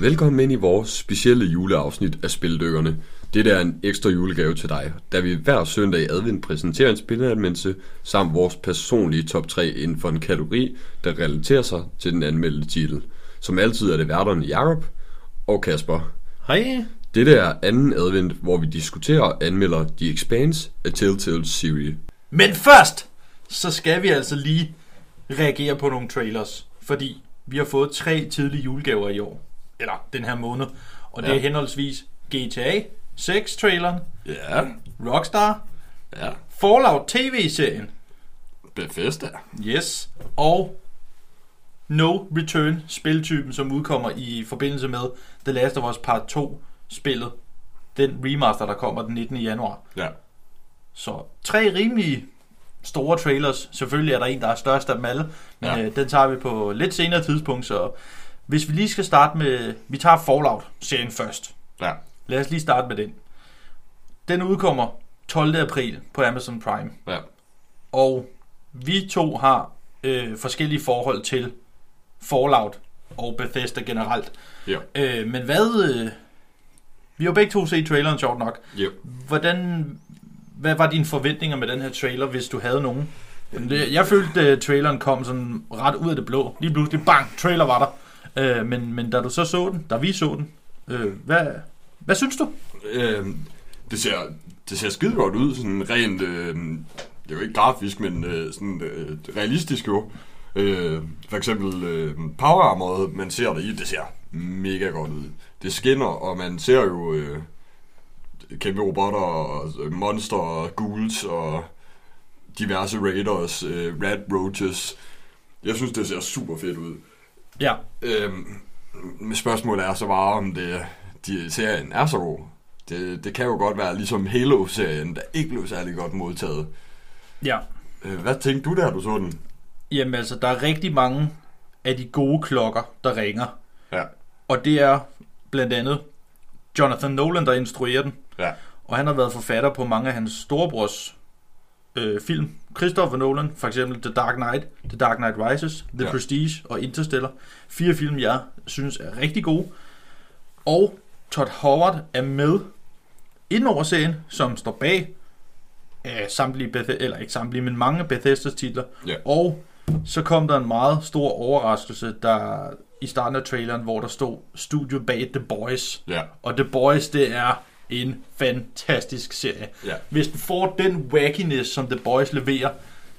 Velkommen ind i vores specielle juleafsnit af Spildykkerne. Det er en ekstra julegave til dig, da vi hver søndag i advent præsenterer en spilanmeldelse samt vores personlige top 3 inden for en kategori, der relaterer sig til den anmeldte titel. Som altid er det værterne Jakob og Kasper. Hej. Dette er anden advent, hvor vi diskuterer og anmelder The Expanse af Telltale serie. Men først, så skal vi altså lige reagere på nogle trailers. Fordi vi har fået tre tidlige julegaver i år. Eller den her måned. Og det Ja. er henholdsvis GTA 6-traileren, Ja, Rockstar, ja. Fallout TV-serien, Bethesda. yes, og No Return spiltypen, som udkommer i forbindelse med The Last of Us Part 2 spillet. Den remaster, der kommer den 19. januar. Ja. Så tre rimelig store trailers. Selvfølgelig er der en, der er størst af dem alle, men ja. øh, den tager vi på lidt senere tidspunkt. Så hvis vi lige skal starte med... Vi tager Fallout-serien først. Ja. Lad os lige starte med den. Den udkommer 12. april på Amazon Prime. Ja. Og vi to har øh, forskellige forhold til Fallout og Bethesda generelt. Ja. Øh, men hvad... Øh, vi har begge to set traileren, sjovt nok. Ja. Hvordan, hvad var dine forventninger med den her trailer, hvis du havde nogen? Jeg følte, at traileren kom sådan ret ud af det blå. Lige pludselig, bang, trailer var der. Øh, men, men da du så så den, da vi så den, øh, hvad, hvad synes du? Øh, det ser, det ser skide godt ud, sådan rent, øh, det er jo ikke grafisk, men øh, sådan øh, realistisk jo. Øh, for eksempel øh, power armor, man ser det i, det ser mega godt ud. Det skinner, og man ser jo øh, kæmpe robotter, og øh, monster, og ghouls, og diverse raiders, øh, rat roaches. Jeg synes, det ser super fedt ud. Ja, Øhm, spørgsmålet er så bare, om det, de, serien er så god. Det, det kan jo godt være ligesom Halo-serien, der ikke blev særlig godt modtaget. ja. Øh, hvad tænkte du, da du så den? Jamen altså, der er rigtig mange af de gode klokker, der ringer. Ja. Og det er blandt andet Jonathan Nolan, der instruerer den. Ja. Og han har været forfatter på mange af hans storebrors øh, film. Christopher Nolan, for eksempel The Dark Knight, The Dark Knight Rises, The Ja. Prestige og Interstellar. Fire film, jeg synes er rigtig gode. Og Todd Howard er med ind over serien, som står bag øh, samtlige, Beth- eller ikke samtlige, men mange Bethesdas titler. Ja. Og så kom der en meget stor overraskelse, der i starten af traileren, hvor der stod studio bag The Boys. Ja. Og The Boys, det er en fantastisk serie. Ja. Hvis den får den wackiness, som The Boys leverer,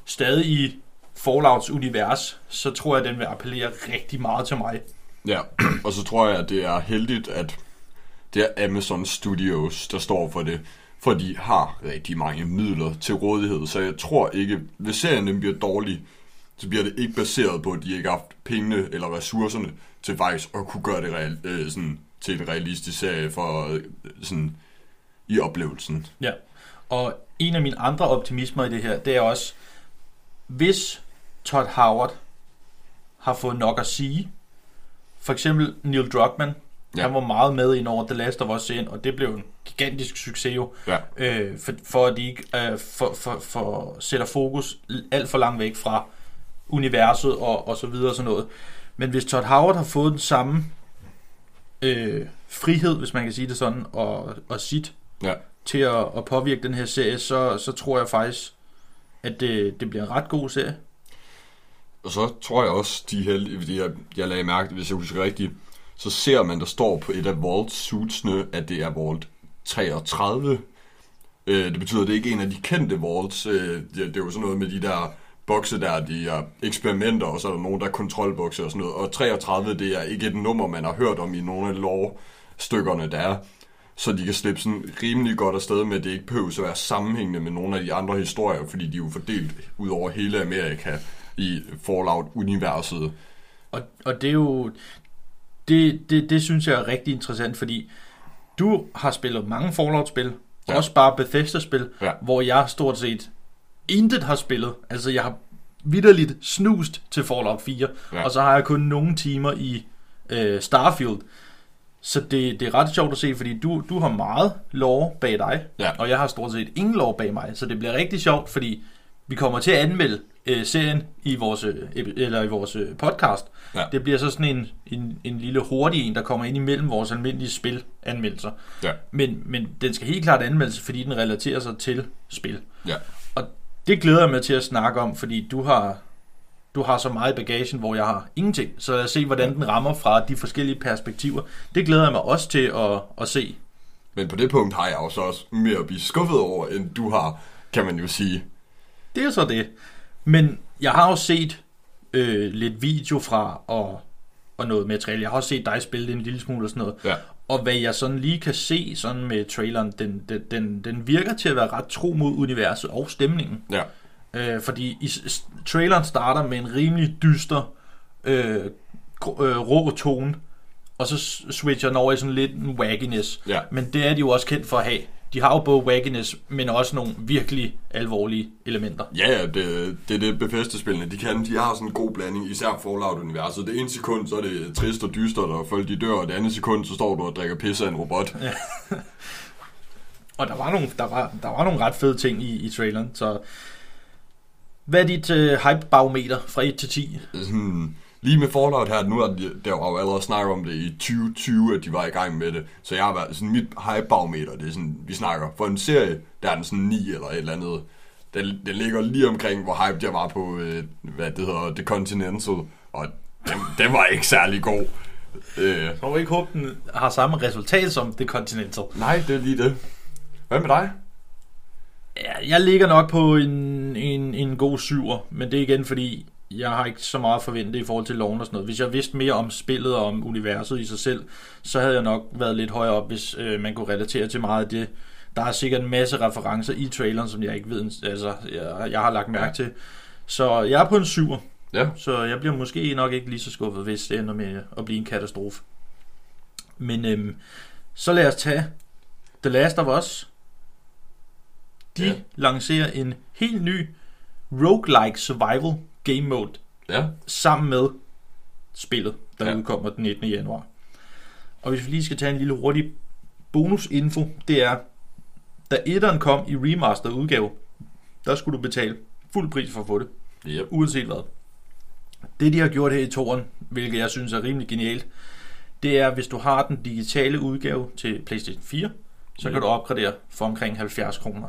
stadig i Fallouts univers, så tror jeg, den vil appellere rigtig meget til mig. Ja, og så tror jeg, at det er heldigt, at det er Amazon Studios, der står for det, for de har rigtig mange midler til rådighed, så jeg tror ikke, hvis serien bliver dårlig, så bliver det ikke baseret på, at de ikke har haft pengene eller ressourcerne til faktisk at kunne gøre det real, øh, sådan, til en realistisk serie for øh, sådan, i oplevelsen. Ja. Og en af mine andre optimismer i det her, det er også, hvis Todd Howard har fået nok at sige, for eksempel Neil Druckmann, Ja. han var meget med ind over The Last of Us serien, og det blev en gigantisk succes jo, Ja. øh, for, for at de ikke øh, for, for, for sætter fokus alt for langt væk fra universet og, og så videre og sådan noget. Men hvis Todd Howard har fået den samme øh, frihed, hvis man kan sige det sådan, og, og sit Ja. til at, at påvirke den her serie, så, så tror jeg faktisk, at det, det bliver en ret god serie. Og så tror jeg også, de heldige, fordi jeg, jeg lagde mærke hvis jeg husker rigtigt, så ser man, der står på et af Vault suitsene, at det er Vault 33. Øh, det betyder, at det ikke er en af de kendte Vaults. Øh, det, det er jo sådan noget med de der bokse der, de er eksperimenter, og så er der nogen, der er kontrolbokse og sådan noget. Og 33, det er ikke et nummer, man har hørt om i nogle af lov-stykkerne, der er. Så de kan slippe sådan rimelig godt afsted med, at det ikke behøver at være sammenhængende med nogle af de andre historier, fordi de er jo fordelt ud over hele Amerika i Fallout-universet. Og, og det er jo... Det, det, det synes jeg er rigtig interessant, fordi du har spillet mange Fallout-spil, Ja. også bare Bethesda-spil, Ja. hvor jeg stort set intet har spillet. Altså, jeg har vidderligt snust til Fallout 4, Ja. og så har jeg kun nogle timer i øh, Starfield. Så det, det er ret sjovt at se, fordi du, du har meget lore bag dig, Ja. og jeg har stort set ingen lore bag mig. Så det bliver rigtig sjovt, fordi vi kommer til at anmelde øh, serien i vores, øh, eller i vores øh, podcast. Ja. Det bliver så sådan en, en, en lille hurtig en, der kommer ind imellem vores almindelige spilanmeldelser. Ja. Men, men den skal helt klart anmeldes, fordi den relaterer sig til spil. Ja. Det glæder jeg mig til at snakke om, fordi du har, du har så meget i bagagen, hvor jeg har ingenting. Så lad os se, hvordan den rammer fra de forskellige perspektiver. Det glæder jeg mig også til at, at se. Men på det punkt har jeg jo så også mere at blive skuffet over, end du har, kan man jo sige. Det er så det. Men jeg har også set øh, lidt video fra og, og noget materiale. Jeg har også set dig spille det en lille smule og sådan noget. Ja. Og hvad jeg sådan lige kan se sådan med traileren, den, den, den, den virker til at være ret tro mod universet og stemningen. Ja. Øh, fordi i, traileren starter med en rimelig dyster, øh, øh, rå tone, og så switcher den over i sådan lidt en wagginess. Ja. Men det er de jo også kendt for at have. De har jo både wagginess, men også nogle virkelig alvorlige elementer. Ja, ja, det, det er det Bethesda-spillene, de kan. De har sådan en god blanding, især Fallout-universet. Det ene sekund, så er det trist og dystert, og folk de dør, og det andet sekund, så står du og drikker pisse af en robot. Ja. Og der var nogle, der var, der var nogle ret fede ting i, i traileren, så... Hvad er dit øh, hype-barometer fra 1 til 10? Sådan, lige med Fallout her, nu er de, der var jo allerede snakket om det i 2020, at de var i gang med det. Så jeg har været, sådan mit hype-barometer, det er sådan, vi snakker, for en serie, der er den sådan 9 eller et eller andet. Den, den ligger lige omkring, hvor hype jeg var på, øh, hvad det hedder, The Continental, og den, den var ikke særlig god. Øh, Jeg tror ikke håbe, den har samme resultat som The Continental. nej, det er lige det. Hvad med dig? Ja, jeg ligger nok på en, en, en god syver, men det er igen fordi, jeg har ikke så meget forventet i forhold til loven og sådan noget. Hvis jeg vidste mere om spillet og om universet i sig selv, så havde jeg nok været lidt højere op, hvis øh, man kunne relatere til meget af det. Der er sikkert en masse referencer i traileren, som jeg ikke ved, altså jeg, jeg har lagt mærke til. Så jeg er på en syver, Ja. så jeg bliver måske nok ikke lige så skuffet, hvis det ender med at blive en katastrofe. Men øhm, så lad os tage The Last of Us. De Ja. ja. lancerer en helt ny roguelike survival game mode Ja. sammen med spillet, der Ja. udkommer den 19. januar. Og hvis vi lige skal tage en lille hurtig bonusinfo, det er, da etteren kom i remastered udgave, der skulle du betale fuld pris for at få det Yep. uanset hvad. Det de har gjort her i toren, hvilket jeg synes er rimelig genialt, det er, hvis du har den digitale udgave til PlayStation 4, så Ja. kan du opgradere for omkring 70 kroner.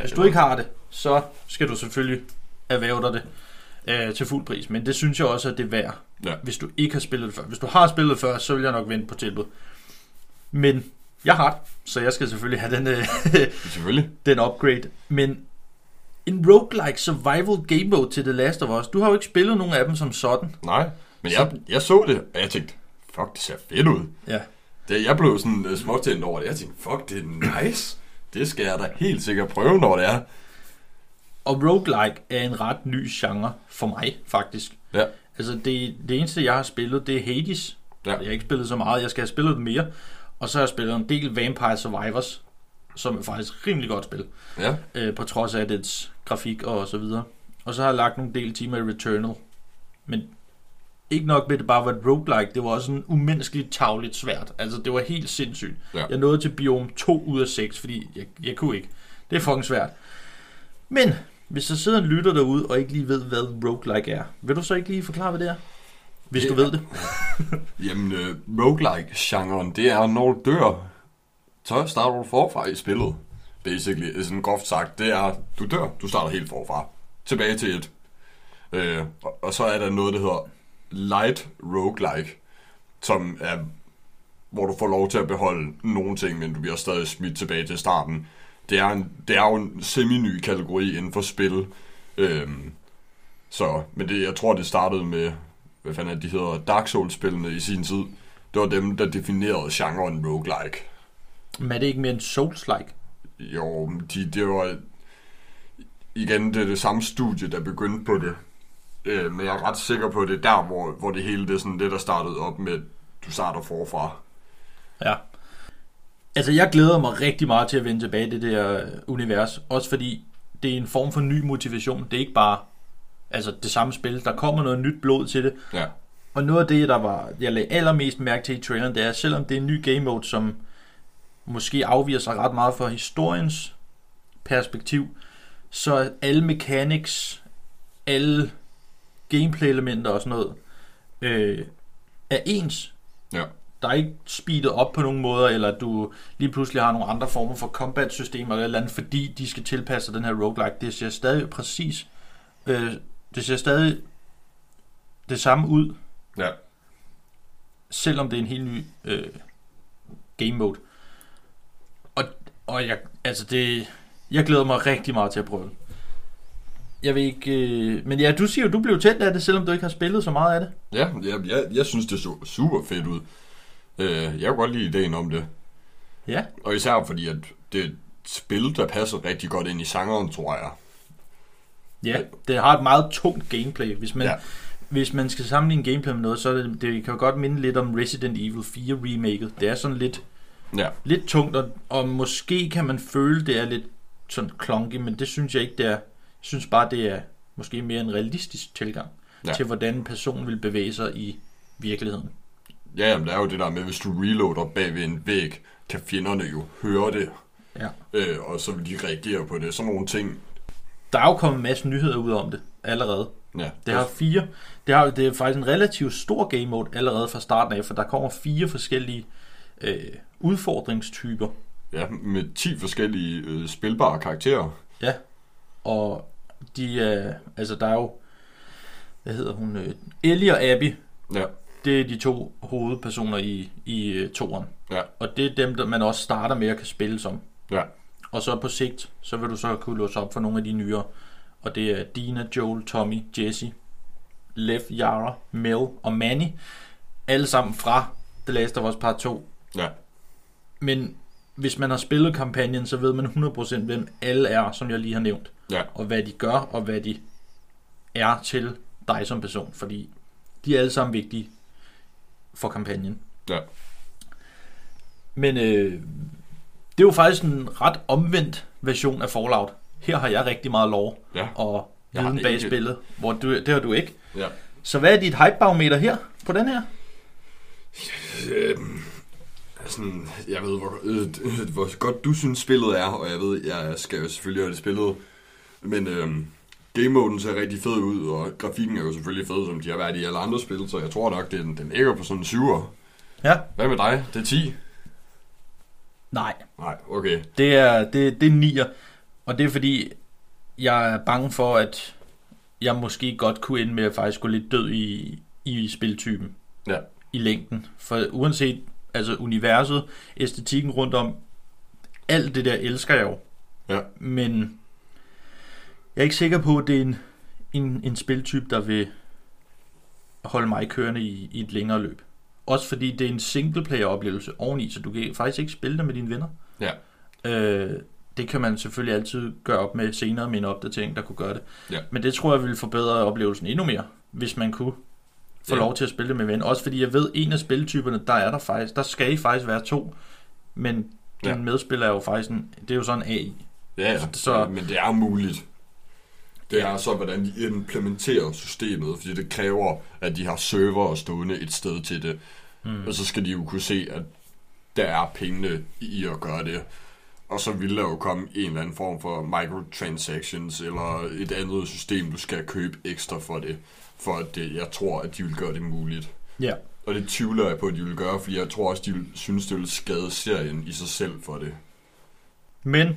Hvis du ikke har det, så skal du selvfølgelig erhverve dig det øh, til fuld pris. Men det synes jeg også, at det er værd, Ja. hvis du ikke har spillet det før. Hvis du har spillet det før, så vil jeg nok vente på tilbud. Men jeg har det, så jeg skal selvfølgelig have den, øh, Selvfølgelig. den upgrade. Men en roguelike survival game mode til The Last of Us. Du har jo ikke spillet nogen af dem som sådan. Nej. Men jeg, jeg så det, og jeg tænkte, fuck, det ser fedt ud. Ja. Det, jeg blev sådan uh, småtændt over det. Jeg tænkte, fuck, det er nice. Det skal jeg da helt sikkert prøve, når det er. Og roguelike er en ret ny genre for mig, faktisk. Ja. Altså, det, det eneste, jeg har spillet, det er Hades. Ja. Jeg har ikke spillet så meget. Jeg skal have spillet det mere. Og så har jeg spillet en del Vampire Survivors, som er faktisk rimelig godt spil. Ja. øh, på trods af dets grafik og så videre. Og så har jeg lagt nogle del timer i Returnal. Men ikke nok med, at det bare var et roguelike, det var også sådan umenneskeligt tavligt svært. Altså, det var helt sindssygt. Ja. Jeg nåede til biome 2 ud af 6, fordi jeg, jeg kunne ikke. Det er fucking svært. Men, hvis der sidder en lytter derude, og ikke lige ved, hvad roguelike er, vil du så ikke lige forklare, hvad det er? Hvis Det du ved det. Jamen, uh, roguelike-genren, det er, når du dør, så starter du forfra i spillet. Basically, er sådan groft sagt, det er, du dør, du starter helt forfra. Tilbage til et. Uh, og, og så er der noget, der hedder light roguelike, som er, hvor du får lov til at beholde nogle ting, men du bliver stadig smidt tilbage til starten. Det er, en, det er jo en semi-ny kategori inden for spil. Øhm, så, men det, jeg tror, det startede med, hvad fanden er de hedder, Dark Souls-spillene i sin tid. Det var dem, der definerede genren roguelike. Men er det ikke mere en Souls-like? Jo, de, det var igen det, er det samme studie, der begyndte på det. Øh, men jeg er ret sikker på, at det er der, hvor, hvor det hele det er sådan det, der startede op med, du starter forfra. Ja. Altså, jeg glæder mig rigtig meget til at vende tilbage i det der øh, univers. Også fordi det er en form for ny motivation. Det er ikke bare altså, det samme spil. Der kommer noget nyt blod til det. Ja, Og noget af det, der var, jeg lagde allermest mærke til i traileren, det er, at selvom det er en ny game mode, som måske afviger sig ret meget fra historiens perspektiv, så alle mechanics, alle gameplay-elementer og sådan noget, øh, er ens. Ja. Der er ikke speedet op på nogen måder, eller at du lige pludselig har nogle andre former for combat-systemer eller eller andet, fordi de skal tilpasse den her roguelike. Det ser stadig præcis, øh, det ser stadig det samme ud, Ja. selvom det er en helt ny øh, game mode. Og, og jeg, altså det, jeg glæder mig rigtig meget til at prøve det. Jeg ved ikke, øh, men ja, du siger jo, du blev tændt af det, selvom du ikke har spillet så meget af det. Ja, jeg, jeg, jeg synes, det så super fedt ud. Øh, jeg kunne godt lide ideen om det. Ja. Og især fordi, at det er et spil, der passer rigtig godt ind i sangeren, tror jeg. Ja, det har et meget tungt gameplay. Hvis man, Ja. hvis man skal sammenligne gameplay med noget, så det, det kan jo godt minde lidt om Resident Evil 4 remaket. Det er sådan lidt, Ja, lidt tungt, og, og måske kan man føle, det er lidt sådan clunky, men det synes jeg ikke, det er. Jeg synes bare, det er måske mere en realistisk tilgang ja. til, hvordan en person vil bevæge sig i virkeligheden. Ja jamen, der er jo det der med, hvis du reloader bag ved en væg, kan fjenderne jo høre det, Ja. øh, og så vil de reagere på det. Sådan nogle ting. Der er jo kommet en masse nyheder ud om det allerede. Ja, Det har fire. Det, har, det er faktisk en relativt stor game mode allerede fra starten af, for der kommer fire forskellige øh, udfordringstyper. ja, med 10 forskellige øh, spilbare karakterer. Ja. Og de er, altså der er jo, hvad hedder hun, øh, Ellie og Abby, Ja, det er de to hovedpersoner i, i øh, toren. Ja. Og det er dem, der man også starter med at kan spille som. ja, Og så på sigt, så vil du så kunne låse op for nogle af de nyere. Og det er Dina, Joel, Tommy, Jesse, Lev, Yara, Mel og Manny. Alle sammen fra The Last of Us Part 2. ja, Men hvis man har spillet kampagnen, så ved man 100% hvem alle er, som jeg lige har nævnt. ja, Og hvad de gør, og hvad de er til dig som person. Fordi de er alle sammen vigtige for kampagnen. ja. Men øh, det er jo faktisk en ret omvendt version af Fallout. Her har jeg rigtig meget lore ja. og viden bag ikke- spillet, hvor du, det har du ikke. ja. Så hvad er dit hypebarometer her på den her? Øhm, sådan, jeg ved, hvor, øh, øh, hvor godt du synes spillet er, og jeg ved, jeg skal jo selvfølgelig have det spillet. Men øhm, game-moden ser rigtig fed ud, og grafikken er jo selvfølgelig fed, som de har været i alle andre spil, så jeg tror nok, den, den ligger på sådan en 7'er. Ja. Hvad med dig? Det er 10? Nej, Nej, okay. det er, det, det er nier. Og det er fordi, jeg er bange for, at jeg måske godt kunne ende med at faktisk gå lidt død i, i spiltypen. Ja. I længden. For uanset altså universet, æstetikken rundt om, alt det der elsker jeg jo. Ja. Men jeg er ikke sikker på, at det er en, en, en spiltype, der vil holde mig kørende i, i et længere løb. Også fordi det er en singleplayer-oplevelse oveni, så du kan faktisk ikke spille det med dine venner. Ja. Øh, det kan man selvfølgelig altid gøre op med senere med en opdatering, der kunne gøre det. Ja. Men det tror jeg ville forbedre oplevelsen endnu mere, hvis man kunne få Ja. lov til at spille det med venner. Også fordi jeg ved, en af spiltyperne, der er der faktisk, der skal I faktisk være to, men din Ja. medspiller er jo faktisk en, det er jo sådan AI. Ja, ja. Så- men det er muligt. Det er så, hvordan de implementerer systemet, fordi det kræver, at de har server stående et sted til det. Mm. Og så skal de jo kunne se, at der er pengene i at gøre det. Og så vil der jo komme en eller anden form for microtransactions, eller et andet system, du skal købe ekstra for det. For at det, jeg tror, at de vil gøre det muligt. Ja. Og det tvivler jeg på, at de vil gøre, fordi jeg tror også, de vil, synes, det vil skade serien i sig selv for det. Men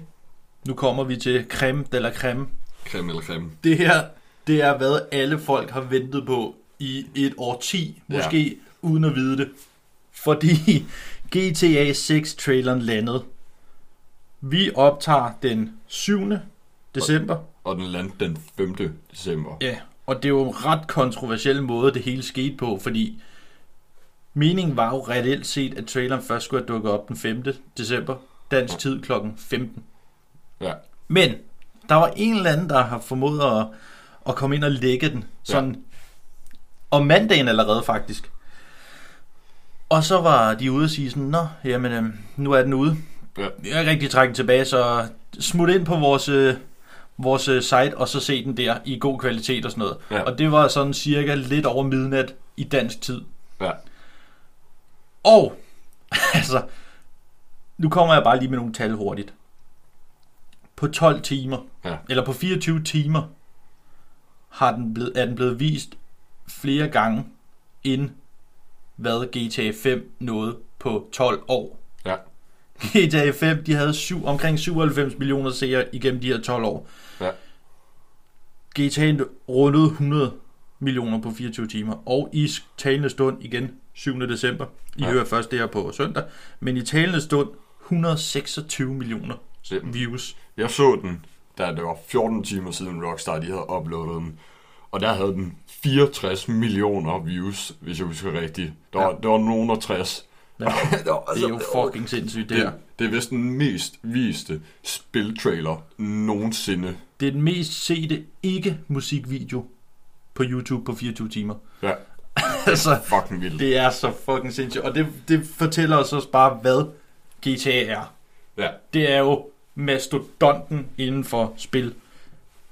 nu kommer vi til creme de la creme. Creme eller creme. Det her, det er hvad alle folk har ventet på i et årti, Ja. måske ja. uden at vide det. Fordi GTA 6-traileren landede. Vi optager den 7. december. Og den landte den 5. december. Ja, og det er jo en ret kontroversiel måde, det hele skete på, fordi meningen var jo reelt set, at traileren først skulle have dukket op den 5. december, dansk tid kl. 15. Ja. Men der var en eller anden, der har formået at, at komme ind og lægge den, sådan ja. om mandagen allerede faktisk. Og så var de ude og sige sådan, nå, jamen, øhm, nu er den ude. Ja. Jeg er rigtig trækket tilbage, så smut ind på vores, øh, vores øh, site, og så se den der i god kvalitet og sådan noget. Ja. Og det var sådan cirka lidt over midnat i dansk tid. Ja. Og, altså, nu kommer jeg bare lige med nogle tal hurtigt. På 12 timer, Ja. eller på 24 timer, har den blevet, er den blevet vist flere gange, end hvad GTA 5 nåede på 12 år. Ja. GTA 5, de havde syv, omkring 97 millioner seere igennem de her 12 år. Ja. GTA rundede 100 millioner på 24 timer. Og i talende stund igen 7. december. I Ja. hører først det her på søndag. Men i talende stund 126 millioner Det, views. jeg så den, da det var 14 timer siden Rockstar de havde uploadet den. Og der havde den 64 millioner views, hvis jeg husker rigtigt. Der var, Ja. der var nogen og 60. Ja. det, var, Det er jo fucking sindssygt det her. det, det er vist den mest viste spiltrailer nogensinde. Det er den mest sete ikke-musikvideo på YouTube på 24 timer. Ja, altså, fucking vildt. det er så fucking sindssygt. Og det, det fortæller os også bare, hvad GTA er. Ja, Det er jo mastodonten inden for spil.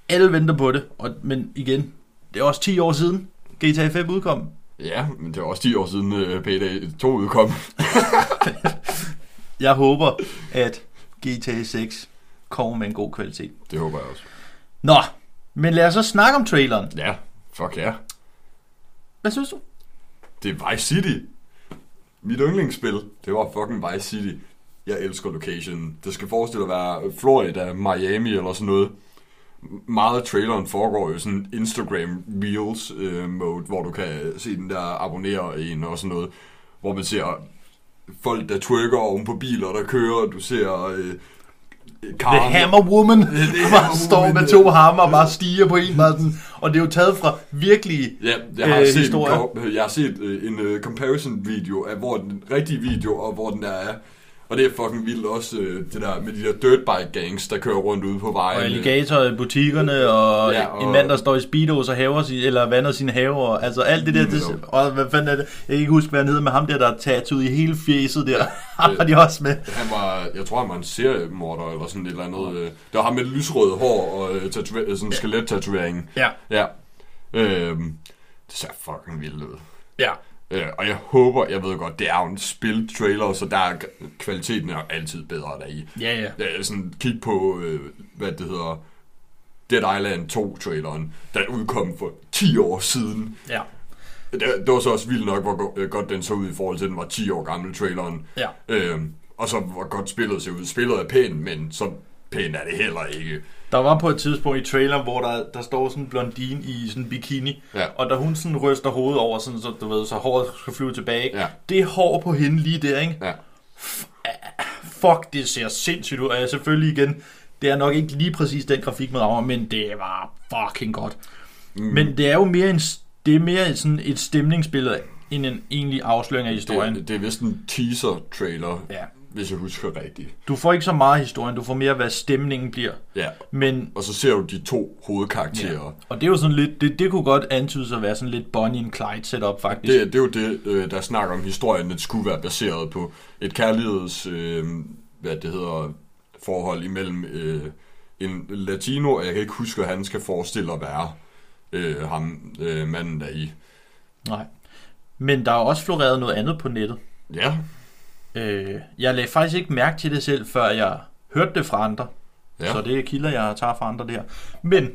Alle venter på det, og, men igen, det er også 10 år siden GTA 5 udkom. ja, men det var også 10 år siden uh, Payday 2 udkom. Jeg håber, at GTA 6 kommer med en god kvalitet. Det håber jeg også. Nå, men lad os så snakke om traileren. Ja, fuck ja. Hvad synes du? Det er Vice City. Mit yndlingsspil, det var fucking Vice City. Jeg elsker locationen. Det skal forestille at være Florida, Miami eller sådan noget. Meget af traileren foregår jo sådan Instagram Reels øh, mode, hvor du kan se den der abonnere en og sådan noget. Hvor man ser folk, der twerker oven på biler, der kører. Du ser øh, The Karen, Hammer Woman, The der bare står Woman, med to hammer og bare stiger på en. Bare sådan, og det er jo taget fra virkelige Ja, jeg har, øh, set en, historier. ko- jeg har set øh, en uh, comparison video af hvor den rigtige video og hvor den der er. Og det er fucking vildt også øh, det der med de der dirtbike gangs, der kører rundt ude på Og vejen. alligator i butikkerne, og, Ja, ja, og- og en mand, der står i speedos og haver sin, eller vander sine haver. Altså alt det der, det, og hvad fanden er det? Jeg kan ikke huske, hvad han hedder, med ham der, der er tattooet i hele fjeset der. Ham har de også med. Han var, jeg tror han var en seriemorder eller sådan et eller andet. Øh, det var ham med lysrødt hår og øh, tatua- sådan en skelet-tatovering. Ja. Ja. Øhm, det ser fucking vildt ud. Ja. Øh, og jeg håber, jeg ved godt, det er jo en spil-trailer, så der er kvaliteten er altid bedre deri. Ja, ja. Ja, sådan kig på, øh, hvad det hedder, Dead Island 2-traileren, der udkom for 10 år siden. Ja. Det, det var så også vildt nok, hvor øh, godt den så ud i forhold til, at den var 10 år gammel, traileren. Ja. Øhm, og så hvor godt spillet ser ud. Spillet er pænt, men så pænt er det heller ikke. Der var på et tidspunkt i traileren, hvor der, der står sådan en blondine i sådan en bikini, Ja. og da hun sådan ryster hovedet over, sådan, så, du ved, så håret skal flyve tilbage. Ja. Det hår på hende lige der, ikke? Ja. Fuck, det ser sindssygt ud. Og jeg selvfølgelig igen, det er nok ikke lige præcis den grafik, man rammer, men det var fucking godt. Mm. Men det er jo mere en, det er mere sådan et stemningsbillede, end en egentlig afsløring af historien. Det, det er vist en teaser-trailer, Ja. Hvis jeg husker rigtigt. Du får ikke så meget historien, du får mere, hvad stemningen bliver. Ja. Men, Og så ser du de to hovedkarakterer. ja. og det er jo sådan lidt, det, det kunne godt antydes at være sådan lidt Bonnie and Clyde setup, faktisk. Det, det er jo det, øh, der snakker om historien, det skulle være baseret på et kærligheds, øh, hvad det hedder, forhold imellem øh, en latino, og jeg kan ikke huske, hvad han skal forestille at være, øh, ham, øh, manden der i. Nej. Men der er også floreret noget andet på nettet. Ja, Øh, jeg lagde faktisk ikke mærke til det selv, før jeg hørte det fra andre. ja. Så det er kilder, jeg tager fra andre der. Men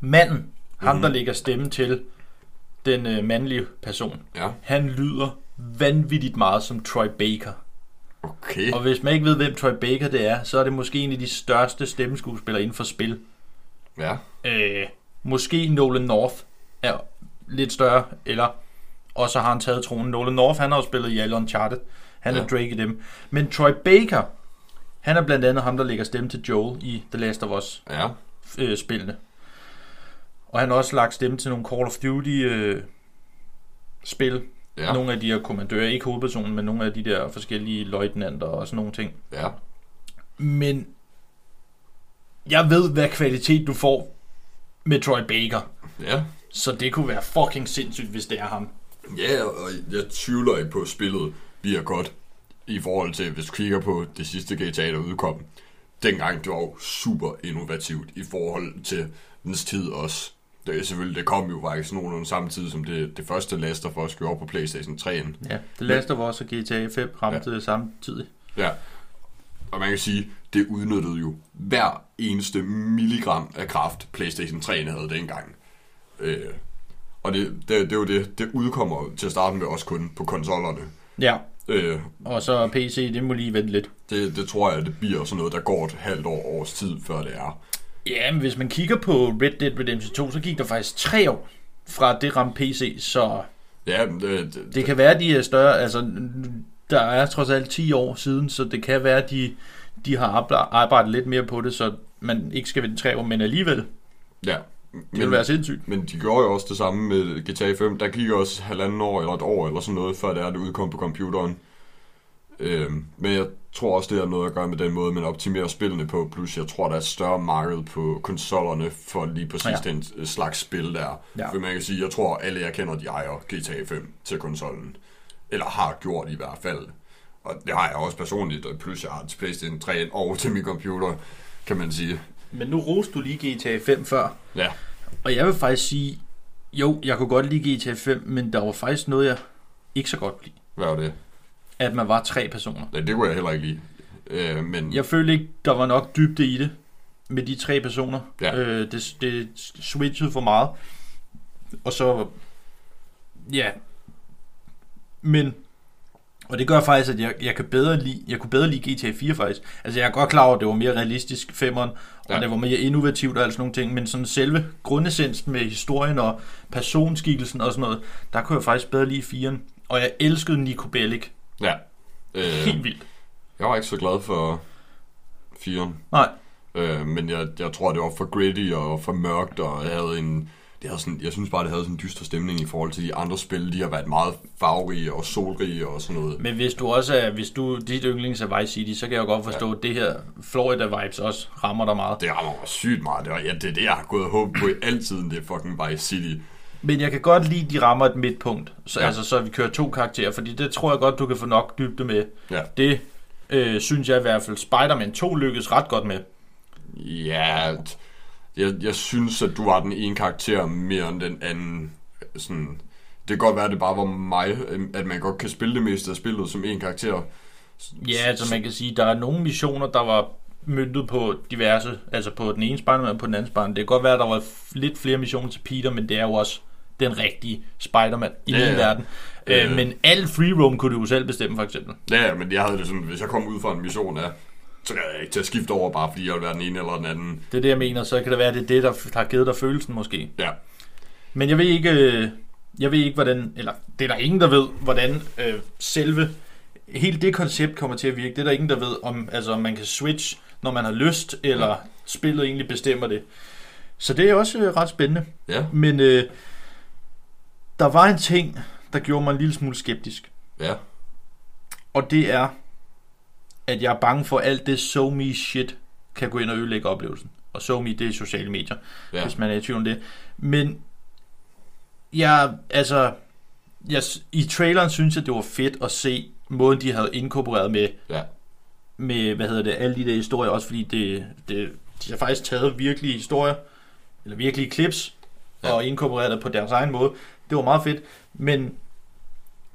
manden, mm. ham der lægger stemme til den øh, mandlige person, ja, han lyder vanvittigt meget som Troy Baker. okay. Og hvis man ikke ved, hvem Troy Baker det er, så er det måske en af de største stemmeskuespillere inden for spil. Ja, Øh, måske Nolan North er lidt større, eller og så har han taget tronen. Nolan North, han har jo spillet i alle Uncharted. Han ja. Er Drake i dem. Men Troy Baker, han er blandt andet ham, der lægger stemme til Joel i The Last of Us ja, øh, spillene. Og han har også lagt stemme til nogle Call of Duty øh, spil. Ja. Nogle af de her kommandører, ikke hovedpersonen, men nogle af de der forskellige løjtnanter og sådan nogle ting. ja. Men jeg ved, hvad kvalitet du får med Troy Baker. Ja, Så det kunne være fucking sindssygt, hvis det er ham. Ja, og jeg tvivler ikke på, at spillet bliver godt i forhold til, hvis du kigger på det sidste GTA, der udkom. Dengang det var jo super innovativt i forhold til dens tid også. Det, er selvfølgelig, det kom jo faktisk nogenlunde samtidig som det, det første Last of Us gjorde på Playstation 3'en. Ja, The Last of Us og GTA 5 ramte ja. samtidig. Ja. og man kan sige, det udnyttede jo hver eneste milligram af kraft, PlayStation 3 havde dengang. Øh, og det, det, det er jo det, det udkommer til at starte med også kun på konsollerne. Ja, Øh, og så PC, det må lige vente lidt. det, det tror jeg, det bliver sådan noget, der går et halvt år, års tid, før det er. Ja, men hvis man kigger på Red Dead Redemption 2, så gik der faktisk tre år fra det ramte PC, så Ja, det, det, det kan være, de er større, altså der er trods alt 10 år siden, så det kan være, de, de har arbejdet- lidt mere på det, så man ikke skal vente tre år, men alligevel, ja. Det vil være sindssygt. Men de gjorde jo også det samme med GTA 5. Der gik også halvanden år eller et år eller sådan noget, før det er, det udkom på computeren. Øhm, men jeg tror også, det har noget at gøre med den måde, man optimerer spillene på. Plus jeg tror, der er et større marked på konsollerne for lige præcis Ja. den slags spil der. Ja. For man kan sige, jeg tror, alle jeg kender, de ejer GTA 5 til konsollen. Eller har gjort i hvert fald. Og det har jeg også personligt, plus jeg har til PlayStation 3 og til min computer, kan man sige. Men nu roste du lige GTA 5 før, Ja, og jeg vil faktisk sige, jo, jeg kunne godt lide GTA 5, men der var faktisk noget, jeg ikke så godt lide. hvad var det? At man var tre personer. Nej, det kunne jeg heller ikke lide. Øh, men Jeg følte ikke, der var nok dybde i det med de tre personer. Ja. Øh, det, det switchede for meget. Og så, ja. Men, og det gør faktisk, at jeg, jeg, kan bedre lide, jeg kunne bedre lide GTA 4 faktisk. Altså jeg er godt klar over, at det var mere realistisk, femmeren, og Ja. det var mere innovativt og alt sådan nogle ting, men sådan selve grundessensen med historien og personskikkelsen og sådan noget, der kunne jeg faktisk bedre lide 4'eren. Og jeg elskede Nico Bellic. ja. Øh, Helt vildt. jeg var ikke så glad for 4'eren. Nej, Øh, men jeg, jeg tror, det var for gritty og for mørkt, og jeg havde en... Det havde sådan, jeg synes bare, det havde sådan en dyster stemning i forhold til de andre spil. De har været meget farverige og solrige og sådan noget. Men hvis du også er, hvis du, dit yndlings er Vice City, så kan jeg jo godt forstå, at det her Florida vibes også rammer dig meget. Det rammer mig sygt meget. Det, var, ja, det er det, jeg har gået og håbet på i altid, det er fucking Vice City. Men jeg kan godt lide, at de rammer et midtpunkt, så, ja. Ja. altså, så vi kører to karakterer, fordi det tror jeg godt, du kan få nok dybde med. Ja. Det øh, synes jeg i hvert fald, Spider-Man 2 lykkedes ret godt med. Ja, t- jeg, jeg synes, at du var den ene karakter mere end den anden. Sådan, det kan godt være, at det bare var mig, at man godt kan spille det meste af spillet som en karakter. Ja, altså man kan sige, der er nogle missioner, der var myndet på diverse, altså på den ene Spider-Man og på den anden Spider-Man. Det kan godt være, at der var lidt flere missioner til Peter, men det er jo også den rigtige Spider-Man i Ja, ja. verden. Øh, Øh. men al free roam kunne du jo selv bestemme, for eksempel. Ja, ja, men jeg havde det sådan, hvis jeg kom ud fra en mission af, så kan jeg ikke til at skifte over, bare fordi jeg vil være den ene eller den anden. Det er det, jeg mener. Så kan det være, at det er det, der der har givet dig følelsen måske. Ja, Men jeg ved ikke, øh, jeg ved ikke hvordan, eller det er der ingen, der ved, hvordan øh, selve, hele det koncept kommer til at virke. Det er der ingen, der ved, om, altså, om man kan switch, når man har lyst, eller ja. spillet egentlig bestemmer det. Så det er også øh, ret spændende. ja, Men øh, der var en ting, der gjorde mig en lille smule skeptisk. ja. Og det er, at jeg er bange for, alt det so me shit kan gå ind og ødelægge oplevelsen. Og so me, det er sociale medier, ja. Hvis man er i tvivl om det. Men jeg, altså, jeg, i traileren synes jeg, det var fedt at se måden, de havde inkorporeret med, Ja. med hvad hedder det, alle de der historier, også fordi det, det, de har faktisk taget virkelige historier, eller virkelige clips. Ja. og inkorporeret det på deres egen måde. Det var meget fedt, men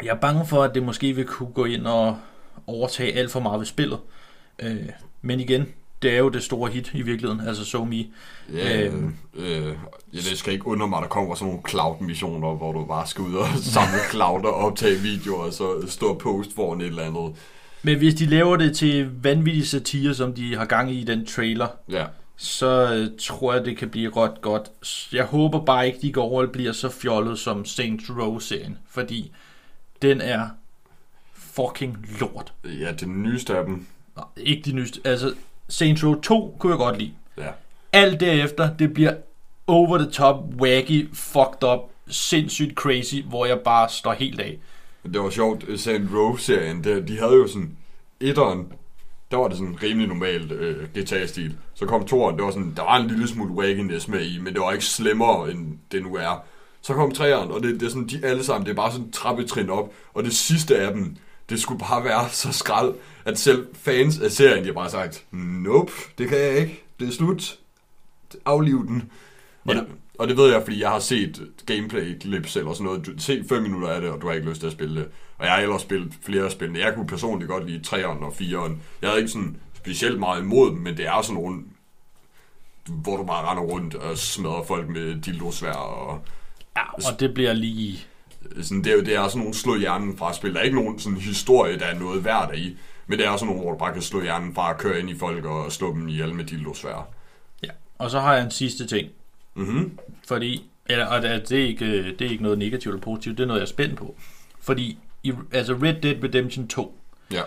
jeg er bange for, at det måske vil kunne gå ind og overtage alt for meget ved spillet. Øh, men igen, det er jo det store hit i virkeligheden, altså So Me. Ja, øh, Øhm. øh, ja, det skal ikke undre mig, at der kommer sådan nogle cloud-missioner, hvor du bare skal ud og samle cloud og optage videoer, og så stå og post foran et eller andet. Men hvis de laver det til vanvittig satire, som de har gang i i den trailer, Ja, så øh, tror jeg, det kan blive ret godt. Jeg håber bare ikke, de går over og bliver så fjollet som Saints Row-serien, fordi den er fucking lort. ja den nyeste af dem. Nej, ikke de nyeste. Altså, Saints Row 2 kunne jeg godt lide. Ja, Alt derefter, det bliver over the top, wacky, fucked up, sindssygt crazy, hvor jeg bare står helt af. det var sjovt, Saint Row-serien, det- de havde jo sådan, etteren, der var det sådan rimelig normalt øh, GTA-stil. Så kom toeren, det var sådan, der var en lille smule wackiness med i, men det var ikke slemmere, end det nu er. Så kom treeren, og det, det er sådan, de alle sammen, det er bare sådan trappetrin op, og det sidste af dem, det skulle bare være så skrald, at selv fans af serien, de har bare sagt, nope, det kan jeg ikke, det er slut, afliv den. Og, Ja. det, og det ved jeg, fordi jeg har set gameplay-clips eller sådan noget. Du se fem minutter af det, og du har ikke lyst til at spille det. Og jeg har ellers spillet flere spillene. Jeg kunne personligt godt lide 3'eren og 4'eren. Jeg havde ikke sådan specielt meget imod dem, men det er sådan nogle, hvor du bare render rundt og smadrer folk med dildosvær og Ja, og det bliver lige... sådan, det, er, det er sådan nogle slå hjernen fra spil. Der er ikke nogen sådan historie, der er noget værd i, men det er sådan nogle, hvor du bare kan slå hjernen fra og køre ind i folk og slå dem ihjel med dildosvær. Ja. Og så har jeg en sidste ting. Mhm. Fordi, eller, og det, er- det, ikke, det er ikke noget negativt eller positivt, det er noget, jeg er spændt på. Fordi, i, altså Red Dead Redemption 2, Ja.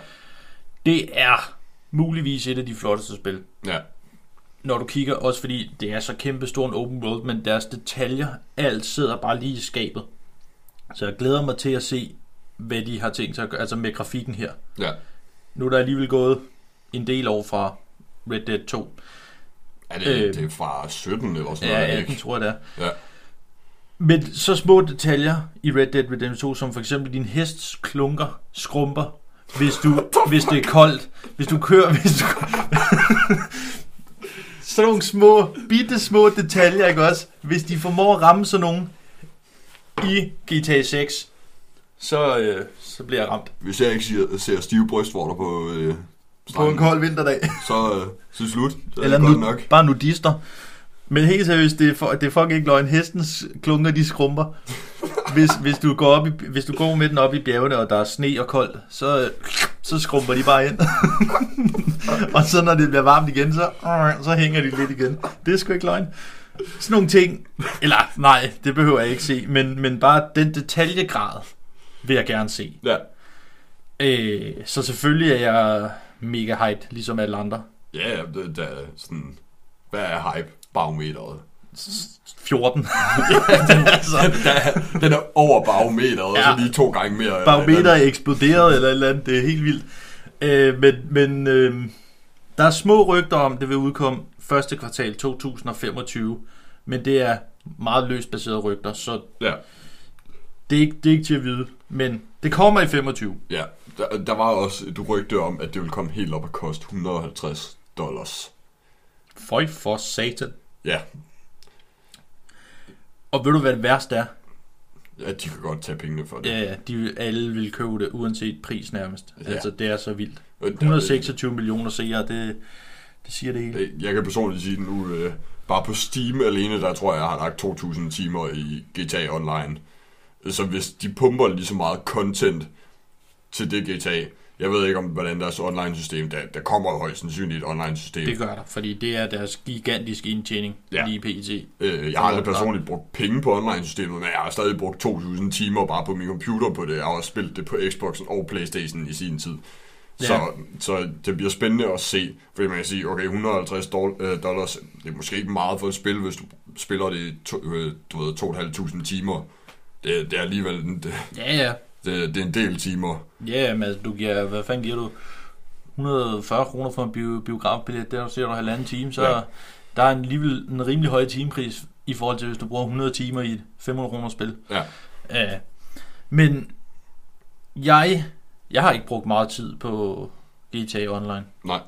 det er muligvis et af de flotteste spil. Ja. Når du kigger, også fordi det er så kæmpe stor en open world, men deres detaljer, alt sidder bare lige i skabet. Så jeg glæder mig til at se, hvad de har tænkt sig at gøre, altså med grafikken her. Ja. Nu er der alligevel gået en del år fra Red Dead 2. Er det, Øh. det er fra 17 eller sådan Ja, noget, det 18 ikke? tror jeg det er. Ja. Men så små detaljer i Red Dead Redemption 2, som for eksempel din hest klunker, skrumper, hvis, du, hvis det er koldt, hvis du kører, hvis du... sådan nogle små, bitte små detaljer, ikke også? Hvis de formår at ramme sådan nogle i GTA 6, så, øh, så bliver jeg ramt. Hvis jeg ikke ser, ser stive brystvorter på øh, På en kold vinterdag. så, øh, så slut. Så er Eller det godt nu, nok. bare nudister. Men helt seriøst, det er, for, det er fucking ikke løgn. Hestens klunker, de skrumper. Hvis, hvis, du går op i, hvis du går med den op i bjergene, og der er sne og koldt, så, så skrumper de bare ind. og så når det bliver varmt igen, så, så hænger de lidt igen. Det er sgu ikke løgn. Sådan nogle ting. Eller nej, det behøver jeg ikke se. Men, men bare den detaljegrad vil jeg gerne se. Ja. Øh, så selvfølgelig er jeg mega hyped, ligesom alle andre. Ja, ja, det, der er sådan... Hvad er hype? Barometeret. 14. altså, den, er, den er over barometeret, ja. og Ja. så lige to gange mere. barometer er eksploderet eller et eller andet. Det er helt vildt. Øh, men men øh, der er små rygter om, det vil udkomme første kvartal 2025. Men det er meget løst baserede rygter, så Ja, det er, ikke, det er ikke til at vide. Men det kommer i 25. ja. Der, der var også et rygte om, at det ville komme helt op og koste 150 dollars. Føj for satan. Ja, Og ved du, hvad det værste er? ja de kan godt tage pengene for det. Ja, ja, de alle vil købe det, uanset pris nærmest. Ja. Altså, det er så vildt. Og der- 126 millioner seere, det, det siger det hele. Øh, Jeg kan personligt sige nu, øh, bare på Steam alene, der tror jeg, jeg har lagt 2.000 timer i GTA Online. Så hvis de pumper lige så meget content til det GTA, jeg ved ikke om, hvordan deres online-system, der, der kommer jo højst sandsynligt et online-system. Det gør der, fordi det er deres gigantiske indtjening Ja. ja. lige pt. Øh, jeg har aldrig personligt brugt penge på online-systemet, men jeg har stadig brugt 2.000 timer bare på min computer på det. Jeg har også spillet det på Xboxen og Playstation i sin tid. Så, Ja. så det bliver spændende at se, fordi man kan sige, okay, 150 dol- øh, dollars, det er måske ikke meget for et spil, hvis du spiller det i to, øh, du ved, 2.500 timer. Det, det er alligevel en, det, Ja, ja. det, det er en del timer. Ja, men altså, du giver, hvad fanden giver du? 140 kroner for en bio, biografbillet, der ser du halvanden time, så ja. der er en, alligevel en rimelig høj timepris i forhold til, hvis du bruger 100 timer i et 500 kroner spil. Ja. Uh, men jeg, jeg har ikke brugt meget tid på GTA Online. Nej.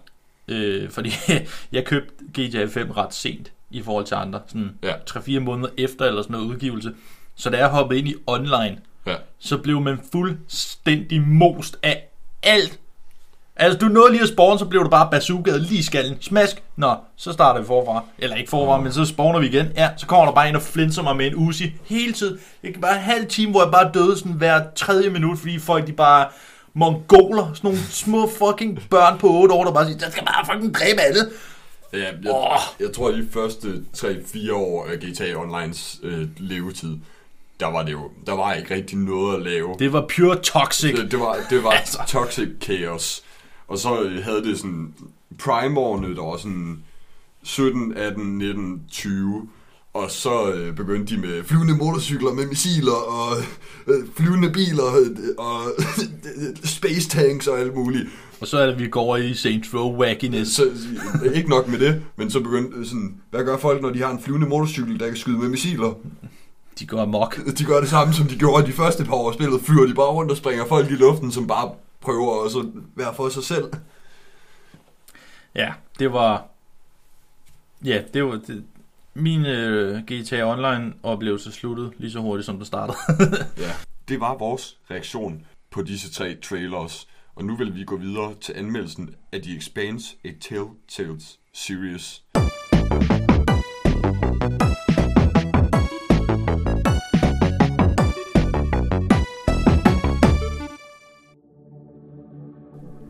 Øh, fordi jeg købte GTA 5 ret sent i forhold til andre. Sådan Ja. 3-4 måneder efter eller sådan noget udgivelse. Så da jeg hoppede ind i online, Ja. så blev man fuldstændig most af alt. Altså, du nåede lige at spawne, så blev du bare bazookaet lige i skallen. Smask. Nå, så starter vi forfra. Eller ikke forfra, men så spawner vi igen. Ja, så kommer der bare en og flinser mig med en Uzi. Hele tiden. Det kan bare en halv time, hvor jeg bare døde sådan hver tredje minut, fordi folk de bare mongoler, sådan nogle små fucking børn på 8 år, der bare siger, jeg skal bare fucking dræbe alle. Ja, jeg, Åh. jeg tror, at de første 3-4 år af GTA Onlines øh, levetid, der var det jo, der var ikke rigtig noget at lave. Det var pure toxic. Det, det var, det var Altså. toxic chaos. Og så havde det sådan prime-årene, der var sådan 17, 18, 19, 20. Og så øh, begyndte de med flyvende motorcykler med missiler og øh, flyvende biler øh, og space tanks og alt muligt. Og så er det, vi går over i Saints Row wackiness. Så, ikke nok med det, men så begyndte øh, sådan, hvad gør folk, når de har en flyvende motorcykel, der kan skyde med missiler? De går amok. De gør det samme, som de gjorde de første par år spillet. Flyver de bare rundt og springer folk i luften, som bare prøver at så være for sig selv. Ja, det var... Ja, det var... Det, min øh, GTA Online oplevelse sluttede lige så hurtigt, som det startede. Ja. Det var vores reaktion på disse tre trailers. Og nu vil vi gå videre til anmeldelsen af The Expanse, a Telltales series.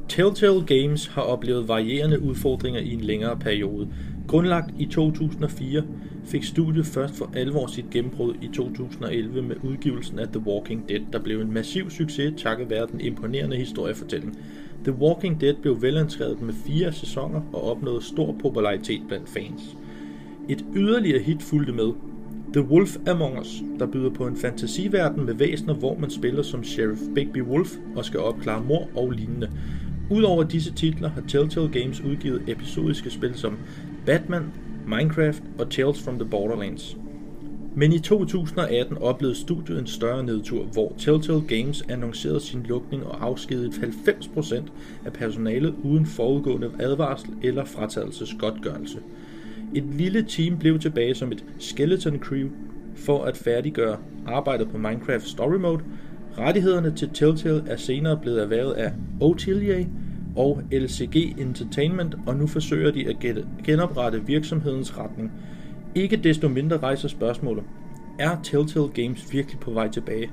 Telltale Games har oplevet varierende udfordringer i en længere periode. Grundlagt i 2004 fik studiet først for alvor sit gennembrud i 2011 med udgivelsen af The Walking Dead, der blev en massiv succes takket være den imponerende historiefortælling. The Walking Dead blev velanskrevet med fire sæsoner og opnåede stor popularitet blandt fans. Et yderligere hit fulgte med, The Wolf Among Us, der byder på en fantasiverden med væsener, hvor man spiller som Sheriff Bigby Wolf og skal opklare mor og lignende. Udover disse titler har Telltale Games udgivet episodiske spil som Batman, Minecraft og Tales from the Borderlands. Men i 2018 oplevede studiet en større nedtur, hvor Telltale Games annoncerede sin lukning og afskedede 90% af personalet uden forudgående advarsel eller fratagelsesgodtgørelse. Et lille team blev tilbage som et skeleton crew for at færdiggøre arbejdet på Minecraft Story Mode. Rettighederne til Telltale er senere blevet erhvervet af Otilier og LCG Entertainment, og nu forsøger de at genoprette virksomhedens retning. Ikke desto mindre rejser spørgsmålet, er Telltale Games virkelig på vej tilbage?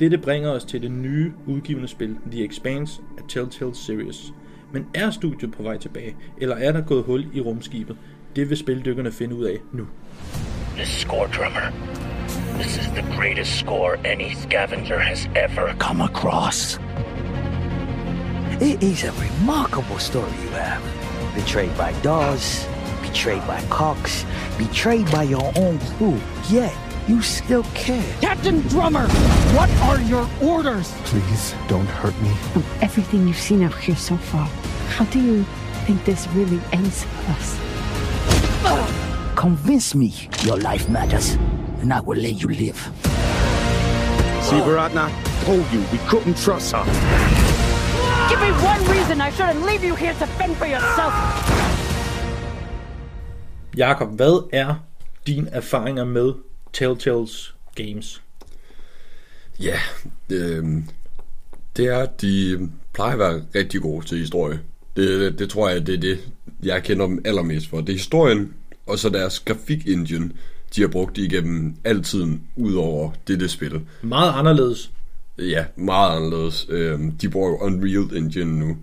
Dette bringer os til det nye udgivende spil, The Expanse af Telltale Series. Men er studiet på vej tilbage, eller er der gået hul i rumskibet? Det vil spildykkerne finde ud af nu. The score drummer. This is the greatest score any scavenger has ever come across. It is a remarkable story you have. Betrayed by Dawes, betrayed by Cox, betrayed by your own crew, yet you still care. Captain Drummer, what are your orders? Please don't hurt me. From everything you've seen out here so far, how do you think this really ends for us? Convince me your life matters, and I will let you live. Sivaratna told you we couldn't trust her. Give me one reason I shouldn't leave you here to fend for yourself. Jakob, hvad er din erfaringer med Telltales Games? Ja, øh, det er, at de plejer at være rigtig gode til historie. Det, det, det tror jeg, det er det, jeg kender dem allermest for. Det er historien, og så deres grafik-engine, de har brugt igennem altiden, ud over dette spil. Meget anderledes. Ja, meget anderledes. Øhm, de bruger Unreal Engine nu.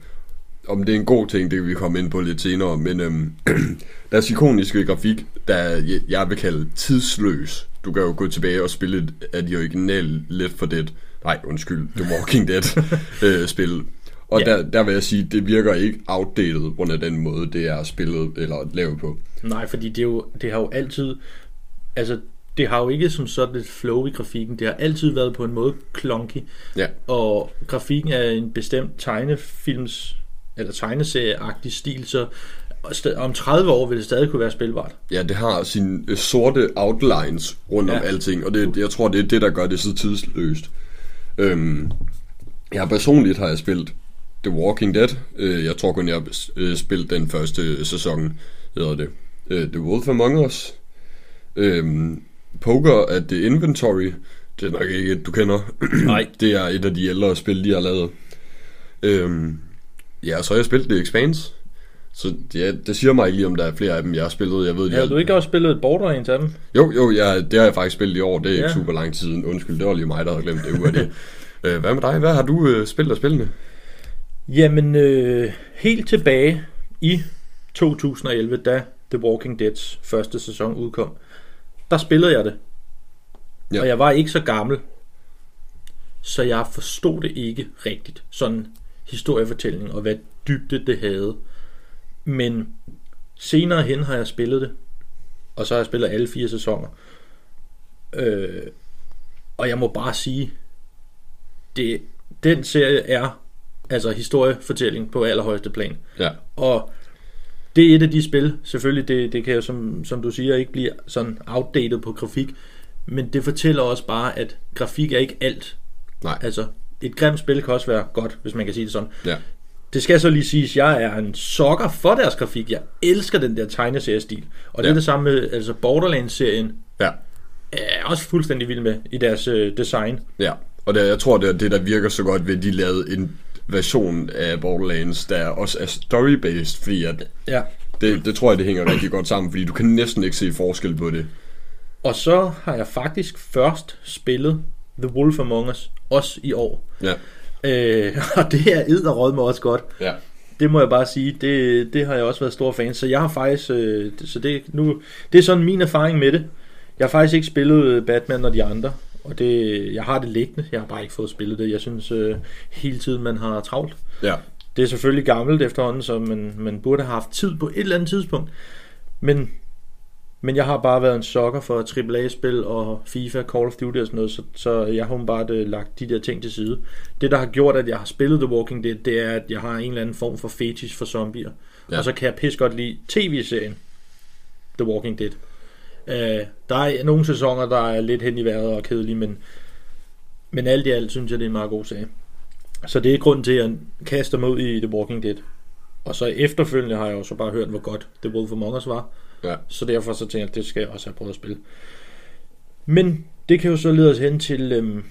Om det er en god ting, det kan vi komme ind på lidt senere, men øhm, deres ikoniske grafik, der jeg vil kalde tidsløs. Du kan jo gå tilbage og spille et af de originale Left 4 Dead, nej undskyld, The Walking Dead øh, spil. Og Ja. der, der vil jeg sige, det virker ikke outdated af den måde, det er spillet eller lavet på. Nej, fordi det, er jo, det har jo altid... Altså, det har jo ikke som sådan et flow i grafikken. Det har altid været på en måde clunky. Ja. Og grafikken er en bestemt tegnefilms eller tegneserieagtig stil, så om 30 år vil det stadig kunne være spilbart. Ja, det har sine øh, sorte outlines rundt ja. om Ja. alting, og det, jeg tror, det er det, der gør det så tidsløst. Øhm, jeg har personligt har jeg spillet The Walking Dead. Øh, jeg tror kun, jeg har øh, spillet den første sæson, hedder det. Øh, The Wolf Among Us. Øhm, Poker at the Inventory. Det er nok ikke et, du kender. Nej. det er et af de ældre spil, de har lavet. Øhm, ja, så har jeg spillet The Expanse. Så ja, det siger mig ikke lige, om der er flere af dem, jeg har spillet. Jeg ved, de Har du ikke også spillet et Borderlands af dem? jo, jo, ja, det har jeg faktisk spillet i år. Det er ikke Ja. super lang tid siden. Undskyld, det var lige mig, der havde glemt det. Ude af det. Øh, Hvad med dig? Hvad har du øh, spillet af spillene? Jamen, øh, helt tilbage i 2011, da The Walking Deads første sæson udkom, der spillede jeg det. Ja. Og jeg var ikke så gammel, så jeg forstod det ikke rigtigt. Sådan historiefortælling og hvad dybde det havde. Men senere hen har jeg spillet det, og så har jeg spillet alle fire sæsoner. Øh, og jeg må bare sige, det, den serie er altså historiefortælling på allerhøjeste plan. Ja, Og det er et af de spil, selvfølgelig, det, det kan jo, som, som du siger, ikke blive sådan outdated på grafik, men det fortæller også bare, at grafik er ikke alt. nej, Altså, et grimt spil kan også være godt, hvis man kan sige det sådan. ja, Det skal så lige siges, at jeg er en sokker for deres grafik. Jeg elsker den der tegneseriestil. Og det Ja. er det samme med altså Borderlands-serien. ja, Er jeg også fuldstændig vild med i deres øh, design. ja. Og det, jeg tror, det er det, der virker så godt ved, at de lavede en version af Borderlands, der også er story-based, fordi at Ja. det, det tror jeg, det hænger rigtig godt sammen, fordi du kan næsten ikke se forskel på det. Og så har jeg faktisk først spillet The Wolf Among Us, også i år. Ja. Øh, og det er edderråd med også godt. Ja. Det må jeg bare sige, det, det har jeg også været stor fan. Så jeg har faktisk, øh, så det, nu, det er sådan min erfaring med det. Jeg har faktisk ikke spillet Batman og de andre. Og det, jeg har det liggende, jeg har bare ikke fået spillet det. Jeg synes øh, hele tiden, man har travlt. Ja. Det er selvfølgelig gammelt efterhånden, så man, man burde have haft tid på et eller andet tidspunkt. Men, men jeg har bare været en sokker for AAA-spil og FIFA, Call of Duty og sådan noget, så, så jeg har bare øh, lagt de der ting til side. Det, der har gjort, at jeg har spillet The Walking Dead, det er, at jeg har en eller anden form for fetish for zombier. Ja. Og så kan jeg pisse godt lide tv-serien The Walking Dead. Uh, der er nogle sæsoner, der er lidt hen i vejret og kedelige, men, men alt i alt synes jeg, det er en meget god serie. Så det er grunden til, at jeg kaster mig ud i The Walking Dead. Og så efterfølgende har jeg jo så bare hørt, hvor godt The Wolf Among Us var. Ja. Så derfor så tænkte jeg, at det skal jeg også have prøvet at spille. Men det kan jo så lede os hen til øhm,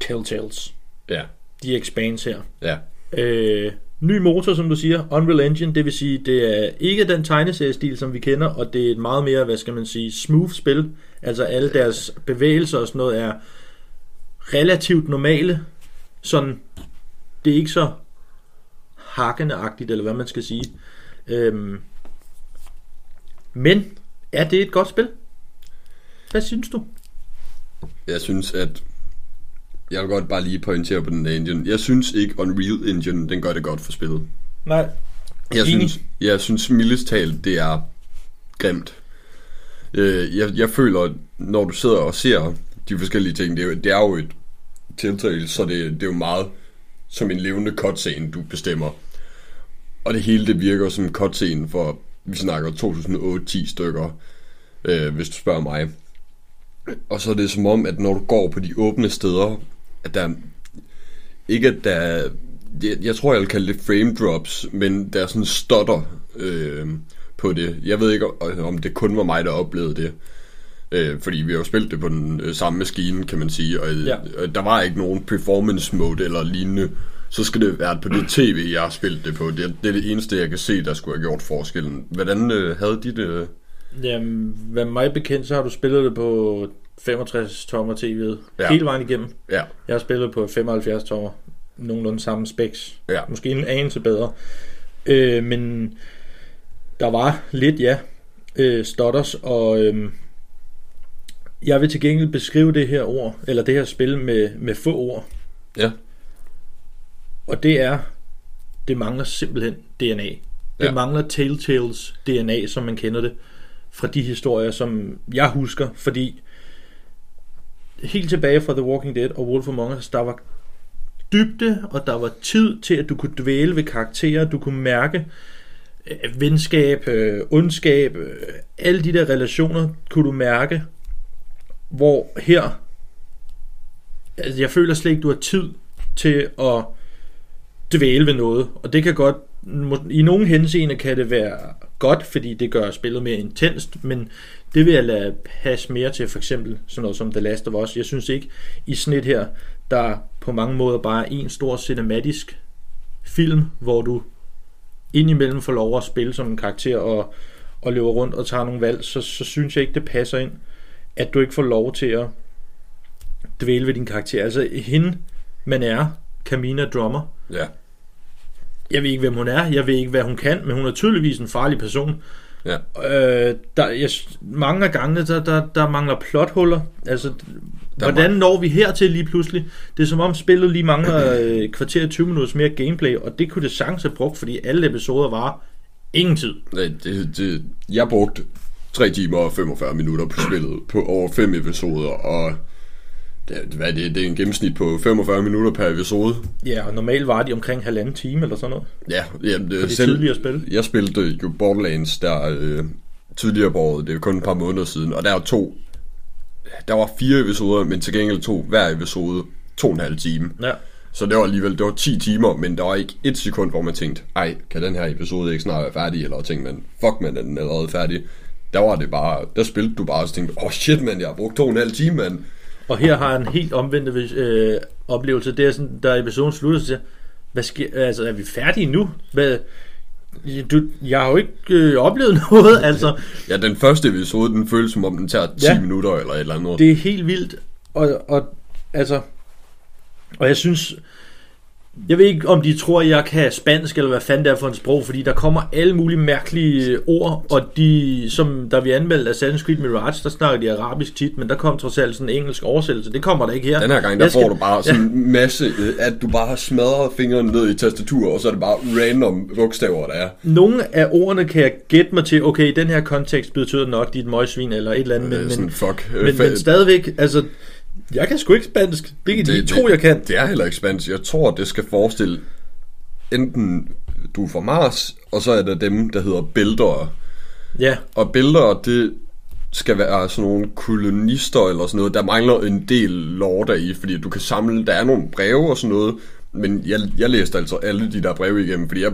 Telltales. Ja. De expands her. Ja. Øh, ny motor, som du siger, Unreal Engine, det vil sige, det er ikke den tegneseriestil, som vi kender, og det er et meget mere, hvad skal man sige, smooth spil. Altså alle deres bevægelser og sådan noget er relativt normale. Sådan, det er ikke så hakkende-agtigt, eller hvad man skal sige. Øhm, men, er det et godt spil? Hvad synes du? Jeg synes, at... Jeg vil godt bare lige pointere på den der engine. Jeg synes ikke, Unreal Engine, den gør det godt for spillet. Nej. Jeg Enig. synes, jeg synes mildest talt, det er grimt. Øh, jeg, jeg føler, når du sidder og ser de forskellige ting, det er jo, det er jo et tiltale, så det, det er jo meget som en levende cutscene, du bestemmer. Og det hele, det virker som en cutscene for, vi snakker 2008-10 stykker, øh, hvis du spørger mig. Og så er det som om, at når du går på de åbne steder, at der ikke at der er, jeg, jeg tror, jeg vil kalde det frame drops, men der er sådan stotter øh, på det. Jeg ved ikke, om det kun var mig, der oplevede det. Øh, fordi vi har jo spillet det på den øh, samme maskine, kan man sige, og Ja. ja. der var ikke nogen performance mode eller lignende. Så skal det være på det tv, jeg har spillet det på. Det, det er det eneste, jeg kan se, der skulle have gjort forskellen. Hvordan øh, havde de det? Jamen, hvad mig bekendt, så har du spillet det på 65 tommer tv'et. Ja. Hele vejen igennem. Ja, Jeg har spillet på 75 tommer. Nogenlunde samme specs. Ja. Måske en anelse bedre. Øh, men der var lidt, ja, øh, stotters, og øh, jeg vil til gengæld beskrive det her ord, eller det her spil med, med få ord. ja, Og det er, det mangler simpelthen DNA. Det ja. mangler Telltales DNA, som man kender det, fra de historier, som jeg husker. Fordi helt tilbage fra The Walking Dead og Wolf Among Us, der var dybde, og der var tid til, at du kunne dvæle ved karakterer, du kunne mærke øh, venskab, øh, ondskab, øh, alle de der relationer kunne du mærke, hvor her, altså jeg føler slet ikke, du har tid til at dvæle ved noget, og det kan godt, i nogle henseende kan det være godt, fordi det gør spillet mere intenst, men det vil jeg lade passe mere til, for eksempel sådan noget som The Last of Us. Jeg synes ikke, i snit her, der på mange måder bare er en stor cinematisk film, hvor du indimellem får lov at spille som en karakter og, og løber rundt og tager nogle valg, så, så synes jeg ikke, det passer ind, at du ikke får lov til at dvæle ved din karakter. Altså hende, man er, Camina Drummer, ja, jeg ved ikke, hvem hun er, jeg ved ikke, hvad hun kan, men hun er tydeligvis en farlig person. ja. Øh, der, jeg, mange af gangene, der, der, der mangler plothuller. Altså, Der hvordan mangler- når vi hertil lige pludselig? Det er som om spillet lige mangler øh, kvarter 20 minutter mere gameplay, og det kunne det sagtens have brugt, fordi alle episoder var ingen tid. Nej, det, det, jeg brugte 3 timer og 45 minutter på spillet på over 5 episoder, og det, hvad er det, det er en gennemsnit på 45 minutter per episode. Ja, og normalt var de omkring halvanden time eller sådan noget. Ja, jamen, det, de tidligere spil. Jeg spillede jo Borderlands der øh, tidligere på året, det er kun et par måneder siden, og der er to, der var fire episoder, men til gengæld to hver episode to og en halv time. Ja. Så det var alligevel, det var 10 timer, men der var ikke et sekund, hvor man tænkte, ej, kan den her episode ikke snart være færdig, eller tænkte man, fuck man, er den allerede færdig. Der var det bare, der spillede du bare og tænkte, åh oh shit man, jeg har brugt to og en halv time, mand. Og her har en helt omvendt øh, oplevelse. Det er sådan, da episoden slutter, så siger Hvad sker, altså, er vi færdige nu? Hvad, du, jeg har jo ikke øh, oplevet noget, altså. Ja, den første episode, den føles som om, den tager 10 Ja. ja. minutter eller et eller andet. Det er helt vildt. Og, og altså... Og jeg synes... Jeg ved ikke, om de tror, jeg kan spansk, eller hvad fanden det er for en sprog, fordi der kommer alle mulige mærkelige øh, ord, og de, som da vi anmeldte Assassin's Creed Mirage, der snakker de arabisk tit, men der kom trods alt sådan en engelsk oversættelse. Det kommer der ikke her. Den her gang, der Jeg skal- får du bare sådan en masse, øh, at du bare har smadret fingrene ned i tastaturet, og så er det bare random bogstaver, der er. Nogle af ordene kan jeg gætte mig til, okay, i den her kontekst betyder nok dit møgsvin, eller et eller andet, Men, men, Øh, sådan, men, fuck. men, men stadigvæk, altså, jeg kan sgu ikke spansk. Det kan de ikke tro, jeg kan. Det er heller ikke spansk. Jeg tror, det skal forestille enten du er fra Mars, og så er der dem, der hedder bæltere. Ja, Og bæltere, det skal være sådan nogle kolonister eller sådan noget. Der mangler en del der i, fordi du kan samle, der er nogle breve og sådan noget, men jeg, jeg læste altså alle de der breve igennem, fordi jeg,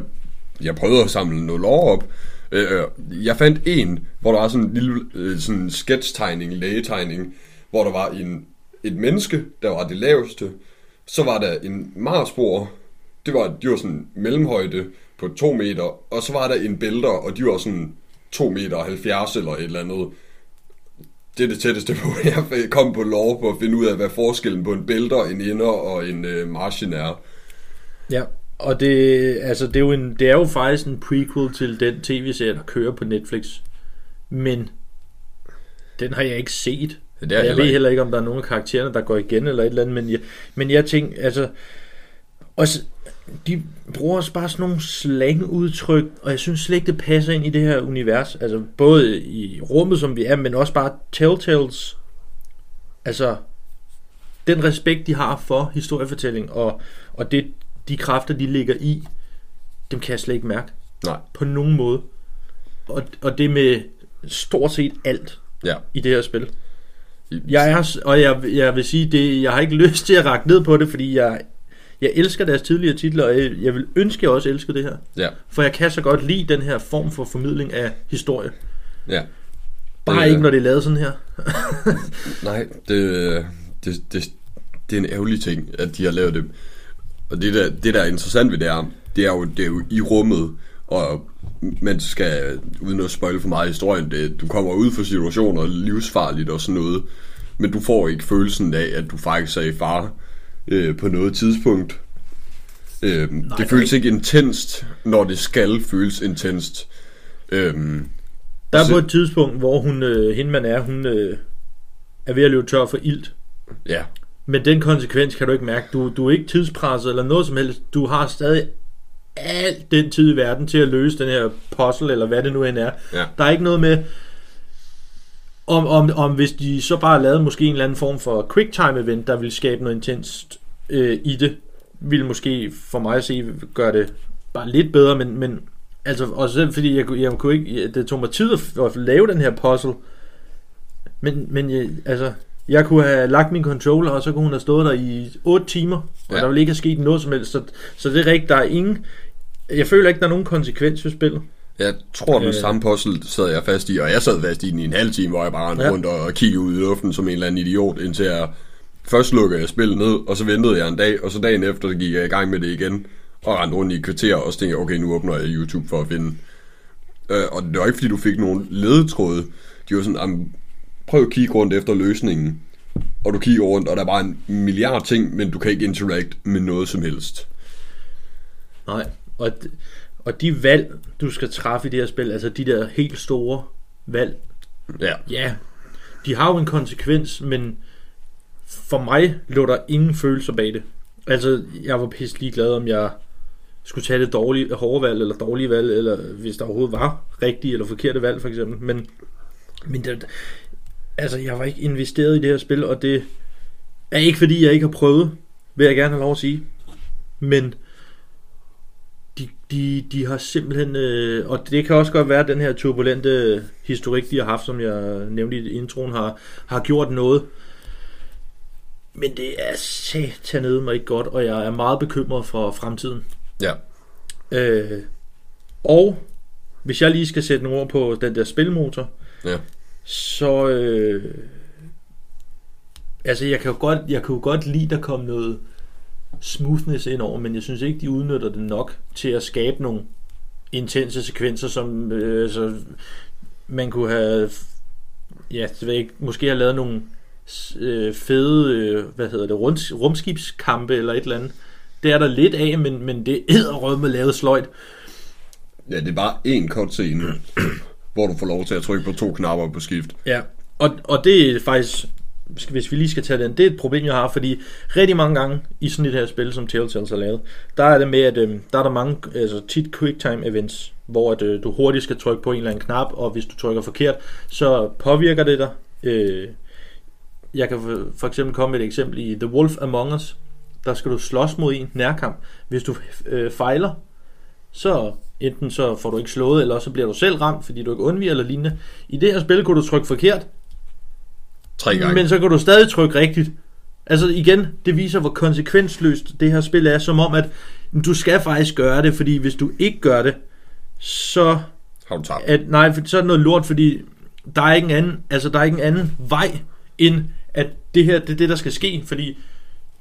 jeg prøvede at samle noget lore op. Øh, øh, jeg fandt en, hvor der var sådan en lille øh, sådan sketchtegning, lægetegning, hvor der var en, et menneske, der var det laveste. Så var der en Marsbor, det var, de var sådan mellemhøjde på 2 meter, og så var der en bælter, og de var sådan 2 meter 70 eller et eller andet. Det er det tætteste på, jeg kom på lov på at finde ud af, hvad forskellen på en bælter, en inder og en øh, margin er. Ja, og det, altså, det, er jo en, det er jo faktisk en prequel til den tv-serie, der kører på Netflix. Men den har jeg ikke set. Det er jeg heller ved heller ikke, om der er nogen af karaktererne, der går igen eller et eller andet. Men jeg, men jeg tænker, altså... Også, de bruger også bare sådan nogle slangudtryk, og jeg synes slet ikke, det passer ind i det her univers. Altså både i rummet, som vi er, men også bare Telltales. Altså, den respekt, de har for historiefortælling, og, og det, de kræfter, de ligger i, dem kan jeg slet ikke mærke Nej, på nogen måde. Og, og det med stort set alt ja. i det her spil. Jeg er, og jeg, jeg vil sige, det, jeg har ikke lyst til at række ned på det, fordi jeg, jeg elsker deres tidligere titler, og jeg, jeg vil ønske, at jeg også elsker det her. Ja, For jeg kan så godt lide den her form for formidling af historie. ja. Bare Øh. ikke, når det er lavet sådan her. Nej, det, det, det, det er en ærgerlig ting, at de har lavet det. Og det der, det der er interessant ved det er, det er jo, det er jo i rummet, og man skal, uden at spoil for meget i historien, det, du kommer ud for situationer livsfarligt og sådan noget, men du får ikke følelsen af, at du faktisk er i fare øh, på noget tidspunkt. Øh, det føles ikke intenst, når det skal føles intenst. Øh, Der er Så- på et tidspunkt, hvor hun, øh, hende man er, hun øh, er ved at løbe tør for ilt. ja, Men den konsekvens kan du ikke mærke. Du, du er ikke tidspresset eller noget som helst. Du har stadig alt den tid i verden til at løse den her puzzle, eller hvad det nu end er. Ja. Der er ikke noget med, om, om, om hvis de så bare lavede måske en eller anden form for quick time event, der ville skabe noget intenst øh, i det, ville måske for mig at se gøre det bare lidt bedre, men, men altså, også selv fordi jeg, kunne- jeg kunne ikke, det tog mig tid at, at lave den her puzzle, men, men jeg, altså, jeg kunne have lagt min controller, og så kunne hun have stået der i 8 timer, og Ja. der ville ikke have sket noget som helst, så, så det er rigtigt, der er ingen, jeg føler ikke, der er nogen konsekvens ved spillet. Jeg tror, den Øh. samme puzzle sad jeg fast i, og jeg sad fast i den i en halv time, hvor jeg bare rendte Ja. rundt og kiggede ud i luften som en eller anden idiot, indtil jeg først lukkede jeg spillet ned, og så ventede jeg en dag, og så dagen efter, gik jeg i gang med det igen, og rendte rundt i et kvarter, og så tænkte jeg, okay, nu åbner jeg YouTube for at finde. Øh, og det var ikke, fordi du fik nogen ledetråde. De var sådan, "Jamen, prøv at kigge rundt efter løsningen. Og du kigger rundt, og der er bare en milliard ting, men du kan ikke interact med noget som helst. Nej, og, og de valg, du skal træffe i det her spil, altså de der helt store valg, Ja, ja, de har jo en konsekvens, men for mig lå der ingen følelser bag det. Altså, jeg var pisse ligeglad, om jeg skulle tage det dårlige, hårde valg, eller dårlige valg, eller hvis der overhovedet var rigtige eller forkerte valg, for eksempel. Men, men det, altså, jeg var ikke investeret i det her spil, og det er ikke fordi, jeg ikke har prøvet, vil jeg gerne have lov at sige. Men de, de, de har simpelthen, øh, og det kan også godt være, at den her turbulente historik, de har haft, som jeg nævnte i introen, har, har gjort noget. Men det er satanede mig ikke godt, og jeg er meget bekymret for fremtiden. ja, Øh, og hvis jeg lige skal sætte nogle ord på den der spilmotor, ja. så øh, altså jeg kan jo godt jeg kan jo godt lide der kom noget smoothness indover, men jeg synes ikke, de udnytter det nok til at skabe nogle intense sekvenser, som øh, altså, man kunne have ja, det ved jeg ikke, måske have lavet nogle øh, fede, øh, hvad hedder det, rums, rumskibskampe eller et eller andet. Det er der lidt af, men, men det er med lavet sløjt. Ja, det er bare én cutscene, hvor du får lov til at trykke på to knapper på skift. Ja, og, og det er faktisk, hvis vi lige skal tage den, det er et problem, jeg har, fordi rigtig mange gange i sådan et her spil, som Telltale har lavet, der er det med, at øh, der er der mange, altså tit quick time events, hvor at, øh, du hurtigt skal trykke på en eller anden knap, og hvis du trykker forkert, så påvirker det dig. Øh, jeg kan for, for eksempel komme med et eksempel i The Wolf Among Us, der skal du slås mod en nærkamp. Hvis du øh, fejler, så enten så får du ikke slået, eller så bliver du selv ramt, fordi du ikke undviger eller lignende. I det her spil kunne du trykke forkert, Tre gange. men så kan du stadig trykke rigtigt. Altså igen, det viser, hvor konsekvensløst det her spil er, som om, at du skal faktisk gøre det, fordi hvis du ikke gør det, så... Har du tabt? At, nej, for, så er det noget lort, fordi der er ikke en anden, altså, der er ikke en anden vej, end at det her, det er det, der skal ske, fordi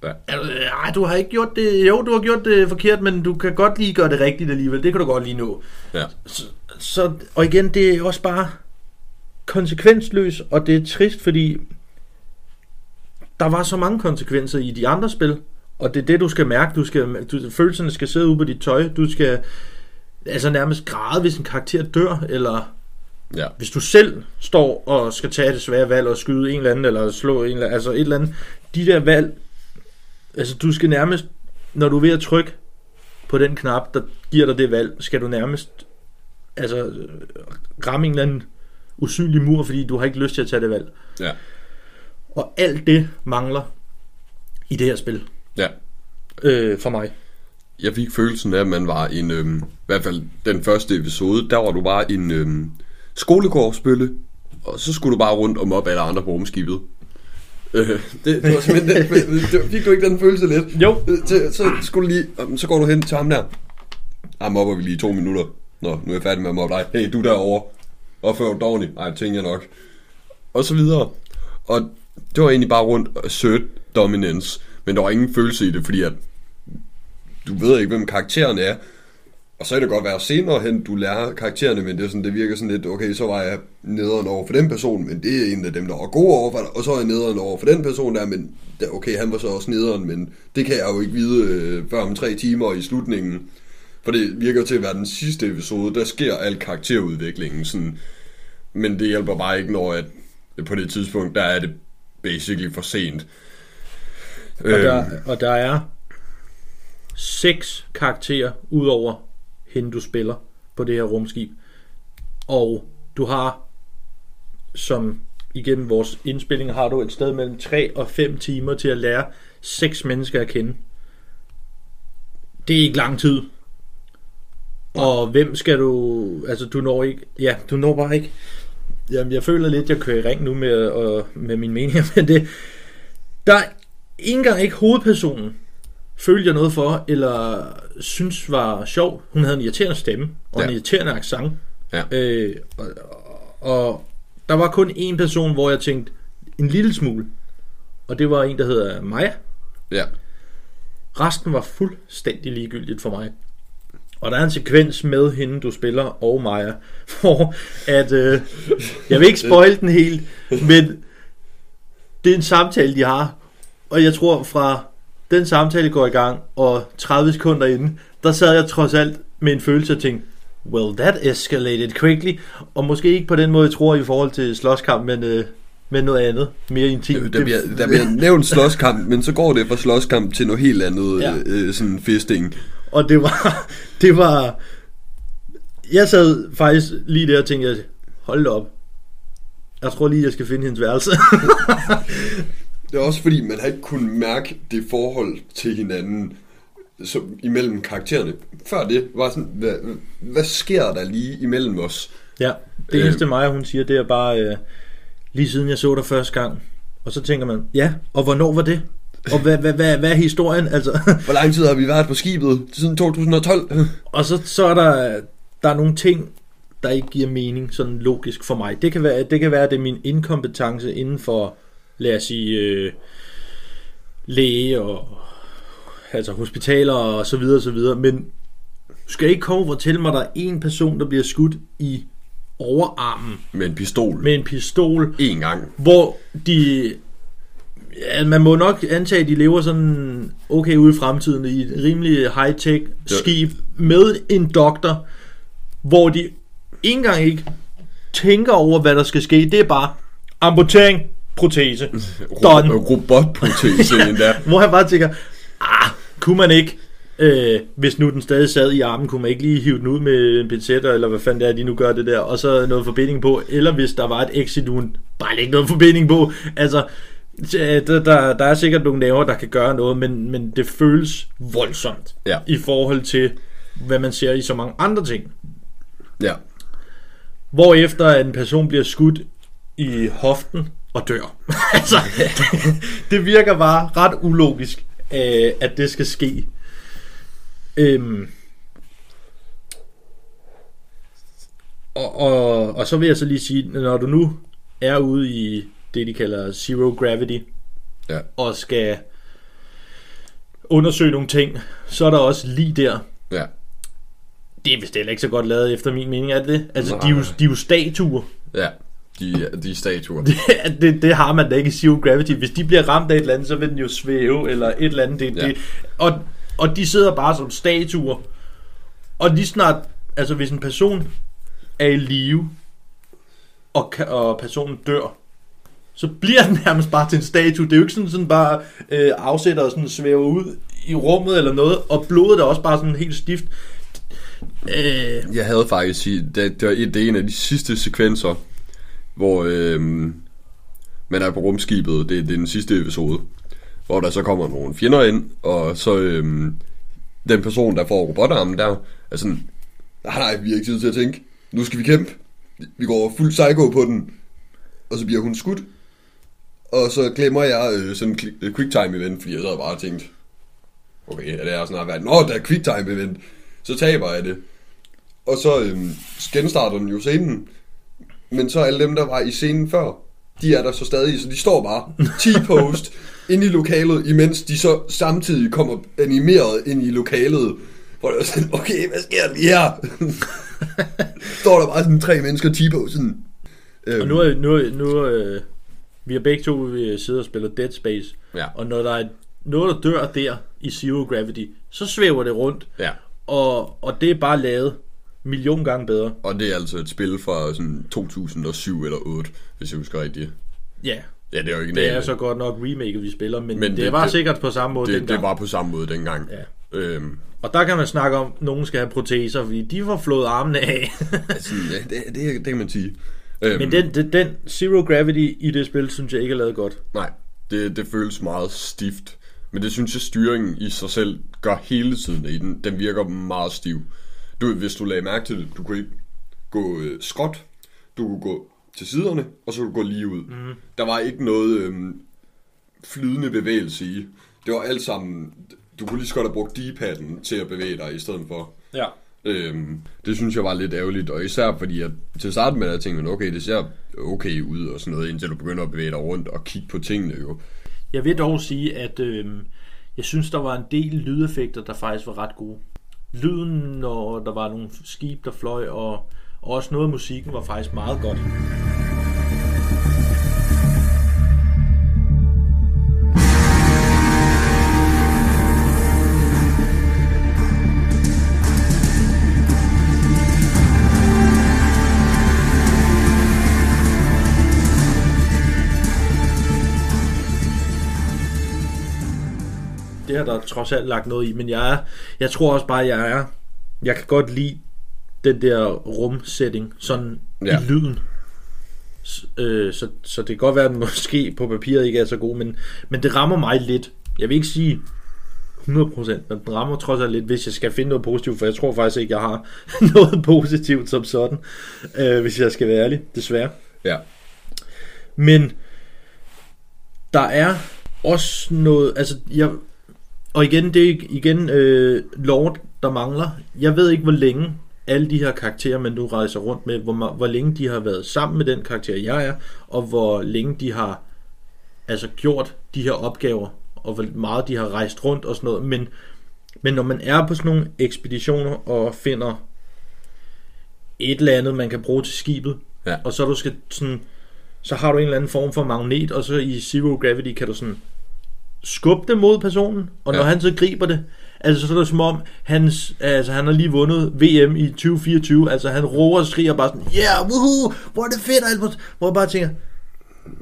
Ja. Altså, ej, du har ikke gjort det, jo, du har gjort det forkert, men du kan godt lige gøre det rigtigt alligevel, det kan du godt lige nå. Ja. Så, så, og igen, det er også bare konsekvensløs, og det er trist, fordi der var så mange konsekvenser i de andre spil, og det er det, du skal mærke. Du skal, du, følelserne skal sidde ude på dit tøj. Du skal altså nærmest græde, hvis en karakter dør, eller Ja. hvis du selv står og skal tage det svære valg og skyde en eller anden, eller slå en eller anden, altså et eller andet. De der valg, altså du skal nærmest, når du er ved at trykke på den knap, der giver dig det valg, skal du nærmest altså ramme en eller anden usynlig mur, fordi du har ikke lyst til at tage det valg. Ja. Og alt det mangler i det her spil. Ja. Øh, for mig. Jeg fik følelsen af, at man var en, øhm, i hvert fald den første episode, der var du bare en øhm, skolegårdsbølle, og så skulle du bare rundt og mobbe alle andre på rumskibet. Øh, det, det var simpelthen det, det, fik du ikke den følelse lidt? Jo. Øh, Så, så skulle lige, om, så går du hen til ham der. Ah, mobber vi lige i to minutter. Nå, nu er jeg færdig med at mobbe dig. Hey, du derovre. Opfør dig dårligt. Nej, tænker jeg nok. Og så videre. Og det var egentlig bare rundt assert dominance. Men der var ingen følelse i det, fordi at du ved ikke, hvem karakteren er. Og så er det godt være senere hen, du lærer karaktererne, men det, er sådan, det virker sådan lidt, okay, så var jeg nederen over for den person, men det er en af dem, der var god over for dig, og så er jeg nederen over for den person der, men okay, han var så også nederen, men det kan jeg jo ikke vide øh, før om tre timer i slutningen. For det virker til at være den sidste episode, der sker al karakterudviklingen, sådan, men det hjælper bare ikke, når at, på det tidspunkt, der er det basically for sent. Og, der, og der er seks karakterer ud over hende, du spiller på det her rumskib. Og du har, som igennem vores indspilling, har du et sted mellem 3 og 5 timer til at lære seks mennesker at kende. Det er ikke lang tid. Og hvem skal du... Altså, du når ikke... Ja, du når bare ikke... Jamen, jeg føler lidt, jeg kører i ring nu med, og, med mine meninger, men det... Der er ikke engang ikke hovedpersonen, følte jeg noget for, eller synes var sjov. Hun havde en irriterende stemme, og ja. en irriterende accent. Ja. Øh, og, og der var kun én person, hvor jeg tænkte en lille smule. Og det var en, der hedder Maja. Ja. Resten var fuldstændig ligegyldigt for mig. Og der er en sekvens med hende, du spiller, og Maja, hvor at, øh, jeg vil ikke spoil den helt, men det er en samtale, de har, og jeg tror fra den samtale går i gang, og 30 sekunder inden, der sad jeg trods alt med en følelse og tænkte, well, that escalated quickly, og måske ikke på den måde, jeg tror i forhold til slåskamp, men, øh, men noget andet, mere intimt. Der bliver, der bliver nævnt slåskamp, men så går det fra slåskamp til noget helt andet, ja. øh, sådan fisting. Og det var, det var, jeg sad faktisk lige der og tænkte, hold da op. Jeg tror lige, jeg skal finde hendes værelse. Det er også fordi, man har ikke kunnet mærke det forhold til hinanden så, imellem karaktererne. Før det var sådan, hvad, hvad sker der lige imellem os? ja, det Øh. eneste mig, hun siger, det er bare, øh, lige siden jeg så dig første gang. Og så tænker man, ja, og hvornår var det? Og hvad, hvad, hvad, hvad er historien? Altså, Hvor lang tid har vi været på skibet? Siden 2012? og så, så er der, der er nogle ting, der ikke giver mening sådan logisk for mig. Det kan være, det kan være at det er min inkompetence inden for, lad os sige, øh, læge og altså hospitaler og så videre og så videre, men skal ikke komme og fortælle mig, at der er en person, der bliver skudt i overarmen Med en pistol. med en pistol, En gang. hvor de... Ja, man må nok antage, at de lever sådan okay ude i fremtiden i et rimelig high-tech skib med en doktor, hvor de ikke engang ikke tænker over, hvad der skal ske. Det er bare amputering, protese, done. Robotprotese endda. Hvor han bare tænker, ah, kunne man ikke, øh, hvis nu den stadig sad i armen, kunne man ikke lige hive den ud med en pincet, eller hvad fanden det er, de nu gør det der, og så noget forbinding på, eller hvis der var et exit bare ikke noget forbinding på. Altså, der, der, der er sikkert nogle nerver, der kan gøre noget, men, men det føles voldsomt Ja. i forhold til, hvad man ser i så mange andre ting. Ja. Hvorefter en person bliver skudt i hoften og dør. altså, det, det virker bare ret ulogisk, øh, at det skal ske. Øhm, og, og, og så vil jeg så lige sige, når du nu er ude i det, de kalder zero gravity, Ja. og skal undersøge nogle ting, så er der også lige der. Ja. Det er vist heller ikke så godt lavet efter min mening, er det det? Altså, de er, jo, de er jo statuer. Ja. De, de statuer. det, det, det har man da ikke i Zero Gravity. Hvis de bliver ramt af et eller andet, så vil den jo svæve, eller et eller andet. Det, Ja. det, og, og de sidder bare som statuer. Og lige snart, altså hvis en person er i live, og, og personen dør, så bliver den nærmest bare til en statue. Det er jo ikke sådan, sådan bare øh, afsætter og sådan svæver ud i rummet eller noget, og blodet er også bare sådan helt stift. Øh, Jeg havde faktisk det, det, var, det er en af de sidste sekvenser, hvor øh, man er på rumskibet. Det, det er den sidste episode. Hvor der så kommer nogle fjender ind, og så øh, den person, der får robotarmen der, er sådan, nej, nej, vi har ikke tid til at tænke. Nu skal vi kæmpe. Vi går fuld psycho på den. Og så bliver hun skudt. Og så glemmer jeg øh, sådan en øh, quicktime event, fordi jeg sad bare og tænkte, okay, det er snart været, nå, der er quicktime event. Så taber jeg det. Og så øhm, genstarter den jo scenen. Men så alle dem, der var i scenen før, de er der så stadig, så de står bare T-post inde i lokalet, imens de så samtidig kommer animeret ind i lokalet. Hvor det er sådan, okay, hvad sker der lige her? står der bare sådan tre mennesker T-post sådan. Øhm, Og nu er, nu, nu er, vi har begge to vi sidder og spiller Dead Space, Ja. og når der er noget, der dør der i Zero Gravity, så svæver det rundt, Ja. og, og det er bare lavet million gange bedre. Og det er altså et spil fra sådan 2007 eller 8, hvis jeg husker rigtigt. Ja, Ja, det er jo ikke det er så godt nok remaket, vi spiller, men, men det, det var det- sikkert på samme måde det, dengang. det var på samme måde dengang. Ja. Øhm, Og der kan man snakke om, at nogen skal have proteser, fordi de får flået armene af. altså, det, det, det kan man sige. Øhm, men den, den, den Zero Gravity i det spil, synes jeg ikke er lavet godt. Nej, det, det føles meget stift. Men det synes jeg, styringen i sig selv gør hele tiden i den. Den virker meget stiv. Du, hvis du lagde mærke til det, du kunne ikke gå øh, skråt, du kunne gå til siderne, og så kunne du gå lige ud. Mm. Der var ikke noget øh, flydende bevægelse i. Det var alt sammen... Du kunne lige så godt have brugt D-padden til at bevæge dig i stedet for. Ja. Øhm, det synes jeg var lidt ærgerligt, og især fordi, at til at med, der tænkte okay, det ser okay ud og sådan noget, indtil du begynder at bevæge dig rundt og kigge på tingene jo. Jeg vil dog sige, at øh, jeg synes, der var en del lydeffekter, der faktisk var ret gode. Lyden, når der var nogle skib, der fløj, og, og også noget af musikken var faktisk meget godt. Har der trods alt lagt noget i, men jeg er, jeg tror også bare, jeg er, jeg kan godt lide den der rumsætning, sådan. Ja. i lyden. S- øh, så, så det kan godt være, at den måske på papiret ikke er så god, men, men det rammer mig lidt. Jeg vil ikke sige 100%, men den rammer trods alt lidt, hvis jeg skal finde noget positivt, for jeg tror faktisk ikke, jeg har noget positivt som sådan, øh, hvis jeg skal være ærlig, desværre. Ja. Men der er også noget, altså jeg, og igen, det er igen øh, Lord, der mangler. Jeg ved ikke, hvor længe alle de her karakterer, man nu rejser rundt med, hvor, hvor længe de har været sammen med den karakter, jeg er, og hvor længe de har altså gjort de her opgaver, og hvor meget de har rejst rundt og sådan noget, men, men når man er på sådan nogle ekspeditioner og finder et eller andet, man kan bruge til skibet, Ja. og så du skal sådan, så har du en eller anden form for magnet, og så i Zero Gravity kan du sådan skubbe det mod personen, og når Ja. han så griber det, altså så er det som om, hans, altså, han har lige vundet VM i 2024, altså han råber og skriger bare sådan, yeah, woohoo, hvor er det fedt, muligt." hvor jeg bare tænker,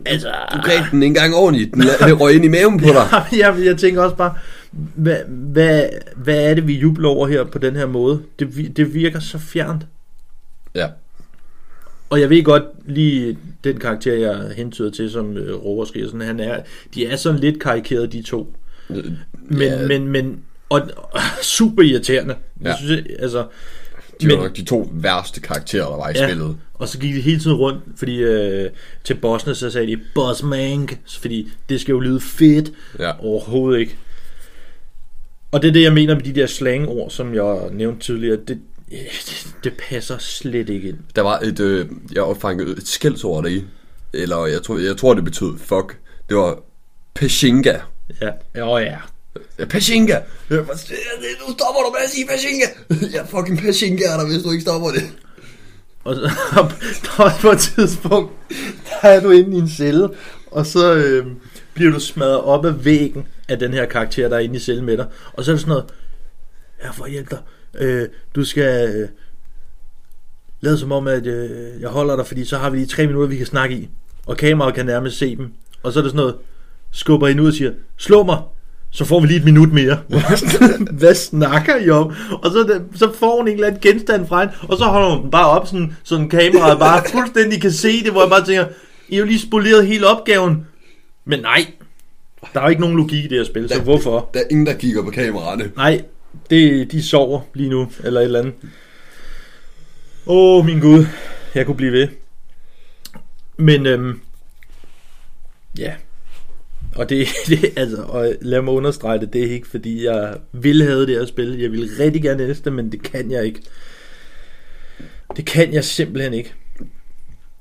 altså, Du greb den ikke engang ordentligt. Den den røg ind i maven på dig. jeg, jeg tænker også bare, hvad, hvad, hvad er det, vi jubler over her på den her måde? Det, det virker så fjernt. Ja. Og jeg ved godt lige den karakter, jeg hentyder til, som øh, skriger, sådan, han er, de er sådan lidt karikeret, de to. Men, Ja. men, men, og, og super irriterende. Ja. Jeg synes, altså, De var men- nok de to værste karakterer, der var i Ja. spillet. Og så gik de hele tiden rundt, fordi øh, til bossene, så sagde de, Boss Mank, fordi det skal jo lyde fedt. Ja. Overhovedet ikke. Og det er det, jeg mener med de der slangord, som jeg nævnte tidligere. Det, øh, det, det passer slet ikke ind. Der var et, øh, jeg opfangede et skældsord deri. Eller jeg tror, jeg tror det betød fuck. Det var Peshinga. Ja, ja, ja. Ja, der? Nu stopper du med at sige Peshinga! Ja, fucking Peshinga er der, hvis du ikke stopper det. Og så, der var på et tidspunkt, der er du inde i en celle, og så øh, bliver du smadret op af væggen af den her karakter, der er inde i cellen med dig. Og så er det sådan noget, jeg får hjælp dig. Øh, du skal øh, lade som om, at øh, jeg holder dig, fordi så har vi lige tre minutter, vi kan snakke i. Og kameraet kan nærmest se dem. Og så er det sådan noget, skubber hende ud og siger, slå mig, så får vi lige et minut mere. Hvad snakker I om? Og så, så får hun en eller anden genstand fra hende, og så holder hun den bare op, sådan, sådan kameraet bare fuldstændig kan se det, hvor jeg bare tænker, I har jo lige spoleret hele opgaven. Men nej, der er jo ikke nogen logik i det her spil, så hvorfor? Der er ingen, der kigger på kameraerne. Nej, det, de sover lige nu, eller et eller andet. Åh, oh, min Gud, jeg kunne blive ved. Men, øhm, ja. Og det, det altså, og lad mig understrege det, det er ikke fordi, jeg vil have det her spil. Jeg vil rigtig gerne næste, men det kan jeg ikke. Det kan jeg simpelthen ikke.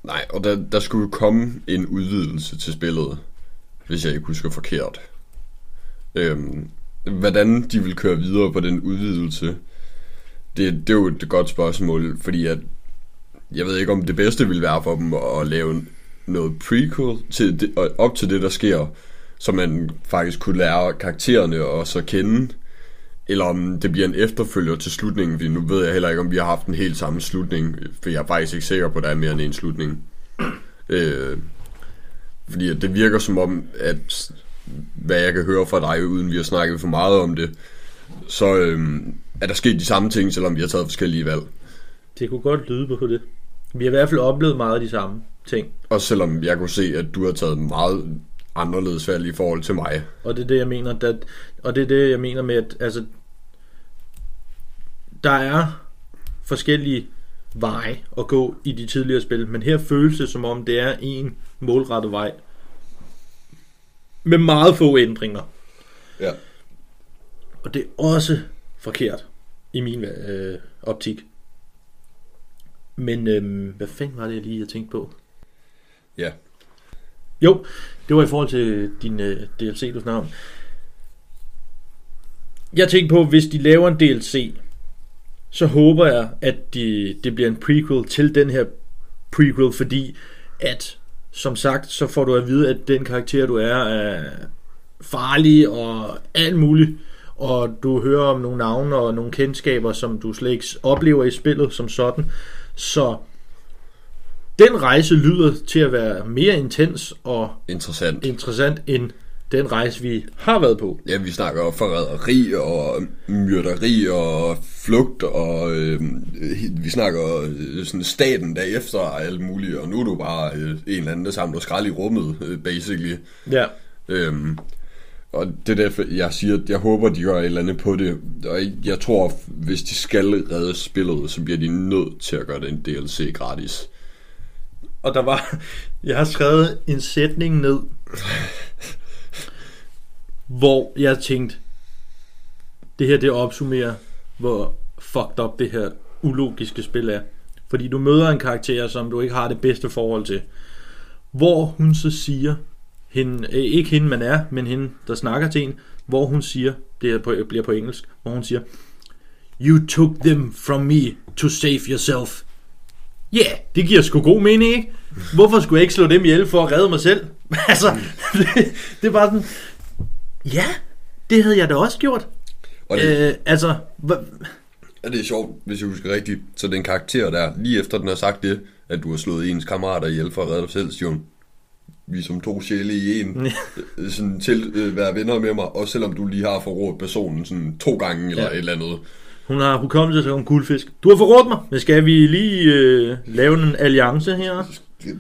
Nej, og der, der skulle jo komme en udvidelse til spillet, hvis jeg ikke husker forkert. Øhm, hvordan de vil køre videre på den udvidelse, det, det er jo et godt spørgsmål, fordi at, jeg ved ikke om det bedste vil være for dem at lave noget prequel til det, og op til det, der sker, så man faktisk kunne lære karaktererne og så kende, eller om det bliver en efterfølger til slutningen, fordi nu ved jeg heller ikke, om vi har haft en helt samme slutning, for jeg er faktisk ikke sikker på, at der er mere end en slutning. Øh, fordi det virker som om, at hvad jeg kan høre fra dig, uden vi har snakket for meget om det, så øhm, er der sket de samme ting, selvom vi har taget forskellige valg. Det kunne godt lyde på det. Vi har i hvert fald oplevet meget af de samme ting. Også selvom jeg kunne se, at du har taget meget anderledes valg i forhold til mig. Og det er det, jeg mener, der, og det er det, jeg mener med, at altså, der er forskellige veje at gå i de tidligere spil, men her føles det som om, det er en målrettet vej. Med meget få ændringer. Ja. Og det er også forkert i min øh, optik. Men øh, hvad fanden var det, jeg lige havde tænkt på? Ja. Jo, det var i forhold til din øh, DLC, du snakker om. Jeg tænkte på, hvis de laver en DLC, så håber jeg, at de, det bliver en prequel til den her prequel, fordi at, som sagt, så får du at vide, at den karakter, du er, er farlig og alt muligt. Og du hører om nogle navne og nogle kendskaber, som du slet ikke oplever i spillet som sådan. Så den rejse lyder til at være mere intens og Interessant. interessant end den rejse, vi har været på. Ja, vi snakker om forræderi og myrderi og flugt, og øh, vi snakker øh, sådan staten derefter og alt muligt, og nu er du bare øh, en eller anden, der samler skrald i rummet, øh, basically. Ja. Øhm, og det er derfor, jeg siger, at jeg håber, de gør et eller andet på det. Og jeg tror, hvis de skal redde spillet, så bliver de nødt til at gøre den DLC gratis. Og der var... Jeg har skrevet en sætning ned, hvor jeg tænkte, det her det opsummerer, hvor fucked up det her ulogiske spil er. Fordi du møder en karakter, som du ikke har det bedste forhold til. Hvor hun så siger, hende, øh, ikke hende man er, men hende, der snakker til en, hvor hun siger, det er på, bliver på engelsk, hvor hun siger, You took them from me to save yourself. Ja, yeah, det giver sgu god mening, ikke? Hvorfor skulle jeg ikke slå dem ihjel for at redde mig selv? altså, det, det er bare sådan, ja, det havde jeg da også gjort. Og det, Øh, altså, hva, Ja, det er sjovt, hvis jeg husker rigtigt. Så den karakter der, lige efter den har sagt det, at du har slået ens kammerater ihjel for at redde dig selv, hun, vi som to sjæle i en, øh, sådan til øh, være venner med mig, også selvom du lige har forrådt personen sådan to gange eller Ja. et eller andet. hun har hukommelse til en guldfisk. Du har forrådt mig, men skal vi lige øh, lave en alliance her?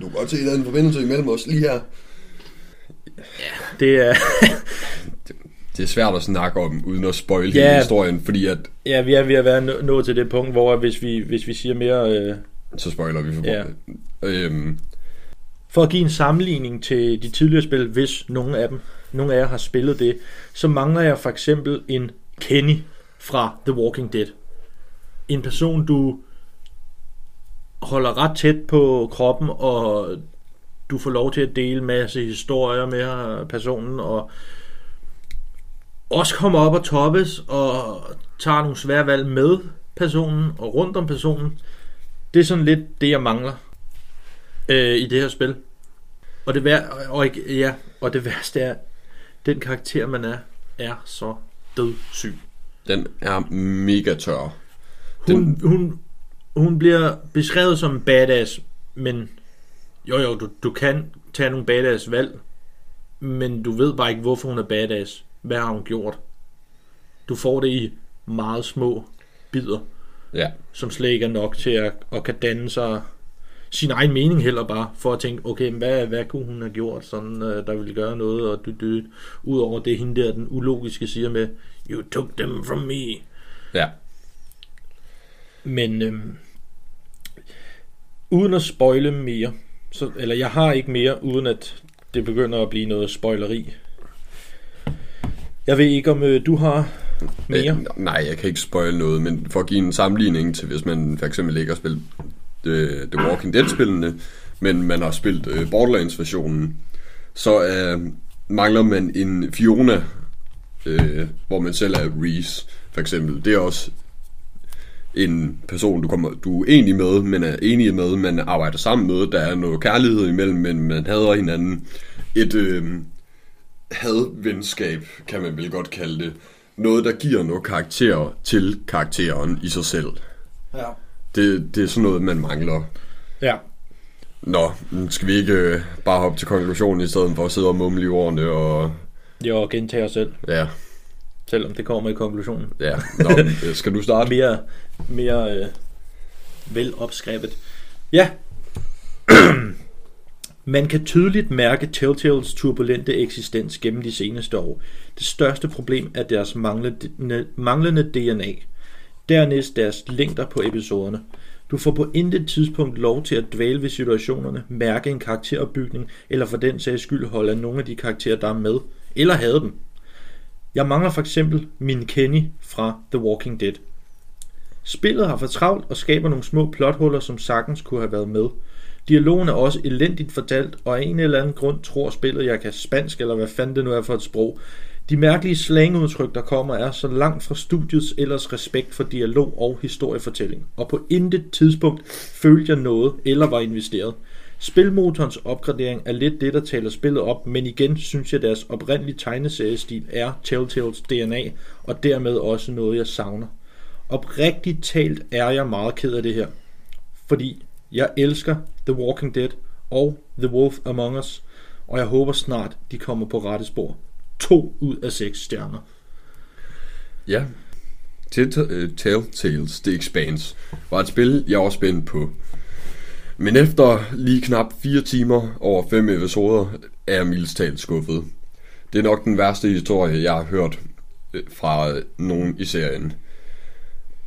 Du kan godt se, der er en forbindelse imellem os lige her. Det er, Det er svært at snakke om, uden at spoil Ja. hele historien, fordi at, ja, vi er ved at være nå- nået til det punkt, hvor hvis vi, hvis vi siger mere... Øh, så spoiler vi for Ja. øhm, For at give en sammenligning til de tidligere spil, hvis nogle af dem, nogle af jer har spillet det, så mangler jeg for eksempel en Kenny fra The Walking Dead. En person, du holder ret tæt på kroppen, og du får lov til at dele masse historier med personen, og også kommer op og toppes, og tager nogle svære valg med personen, og rundt om personen. Det er sådan lidt det, jeg mangler øh, i det her spil. Og det, vær, og, ikke- ja, og det værste er, den karakter, man er, er så dødssyg. den er mega tør. Hun, hun, hun bliver beskrevet som badass, men jo jo, du, du kan tage nogle badass valg, men du ved bare ikke, hvorfor hun er badass. Hvad har hun gjort? Du får det i meget små bidder, Ja. som slet ikke er nok til at, at kan danne sig sin egen mening heller bare, for at tænke, okay, hvad, hvad kunne hun have gjort, sådan, øh, der ville gøre noget, og du, du, ud over det hende der, den ulogiske siger med, you took them from me. Ja. Men øhm, uden at spoile mere, så, eller jeg har ikke mere, uden at det begynder at blive noget spoileri. Jeg ved ikke, om øh, du har mere. Øh, nej, jeg kan ikke spoil noget, men for at give en sammenligning til, hvis man for eksempel ikke har spillet øh, The Walking Dead-spillene, men man har spillet øh, Borderlands-versionen, så øh, mangler man en Fiona, øh, hvor man selv er Reese, for eksempel. Det er også en person, du, kommer, du er enig med, men er enig med, man arbejder sammen med. Der er noget kærlighed imellem, men man hader hinanden. Et øh, hadvenskab, kan man vel godt kalde det. Noget, der giver noget karakter til karakteren i sig selv. Ja. Det, det er sådan noget, man mangler. ja. Nå, skal vi ikke øh, bare hoppe til konklusionen i stedet for at sidde og mumle i ordene og... Jeg gentager os selv, Ja, selvom det kommer i konklusionen. ja. Nå, øh, skal du starte? Mere, mere øh, velopskrevet. Ja. Man kan tydeligt mærke Telltales turbulente eksistens gennem de seneste år. Det største problem er deres manglende, manglende DNA. Dernæst deres længder på episoderne. Du får på intet tidspunkt lov til at dvæle ved situationerne, mærke en karakteropbygning, eller for den sags skyld holde af nogle af de karakterer, der er med, eller have dem. Jeg mangler for eksempel min Kenny fra The Walking Dead. Spillet har for travlt og skaber nogle små plothuller, som sagtens kunne have været med. Dialogen er også elendigt fortalt, og af en eller anden grund tror spillet, jeg kan spansk, eller hvad fanden det nu er for et sprog. De mærkelige slangudtryk, der kommer, er så langt fra studiets ellers respekt for dialog og historiefortælling, og på intet tidspunkt følte jeg noget eller var investeret. Spilmotorens opgradering er lidt det, der taler spillet op, men igen synes jeg, deres oprindelige tegneseriestil er Telltales DNA, og dermed også noget, jeg savner. Oprigtigt talt er jeg meget ked af det her, fordi jeg elsker The Walking Dead og The Wolf Among Us, og jeg håber snart, de kommer på rette spor. To ud af seks stjerner. Ja. Øh, Telltales The Expanse var et spil, jeg var spændt på. Men efter lige knap 4 timer over 5 episoder, er jeg mildest talt skuffet. Det er nok den værste historie, jeg har hørt øh, fra nogen i serien.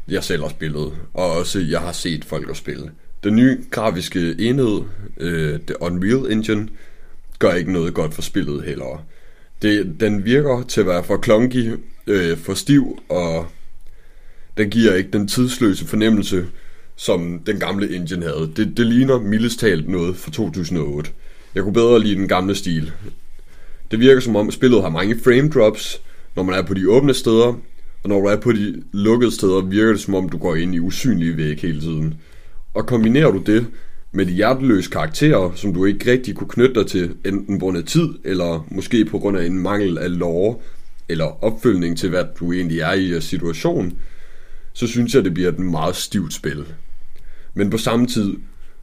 Jeg selv har spillet, og også jeg har set folk at spille. Den nye grafiske enhed, øh, The Unreal Engine, gør ikke noget godt for spillet heller. Det, den virker til at være for klonky, øh, for stiv, og den giver ikke den tidsløse fornemmelse, som den gamle engine havde. Det, det ligner mildest talt noget fra 2008. Jeg kunne bedre lide den gamle stil. Det virker som om spillet har mange frame drops, når man er på de åbne steder, og når du er på de lukkede steder, virker det som om du går ind i usynlige væg hele tiden. Og kombinerer du det med de hjerteløse karakterer, som du ikke rigtig kunne knytte dig til, enten på grund af tid, eller måske på grund af en mangel af lore, eller opfølgning til, hvad du egentlig er i situation, så synes jeg, det bliver et meget stivt spil. Men på samme tid,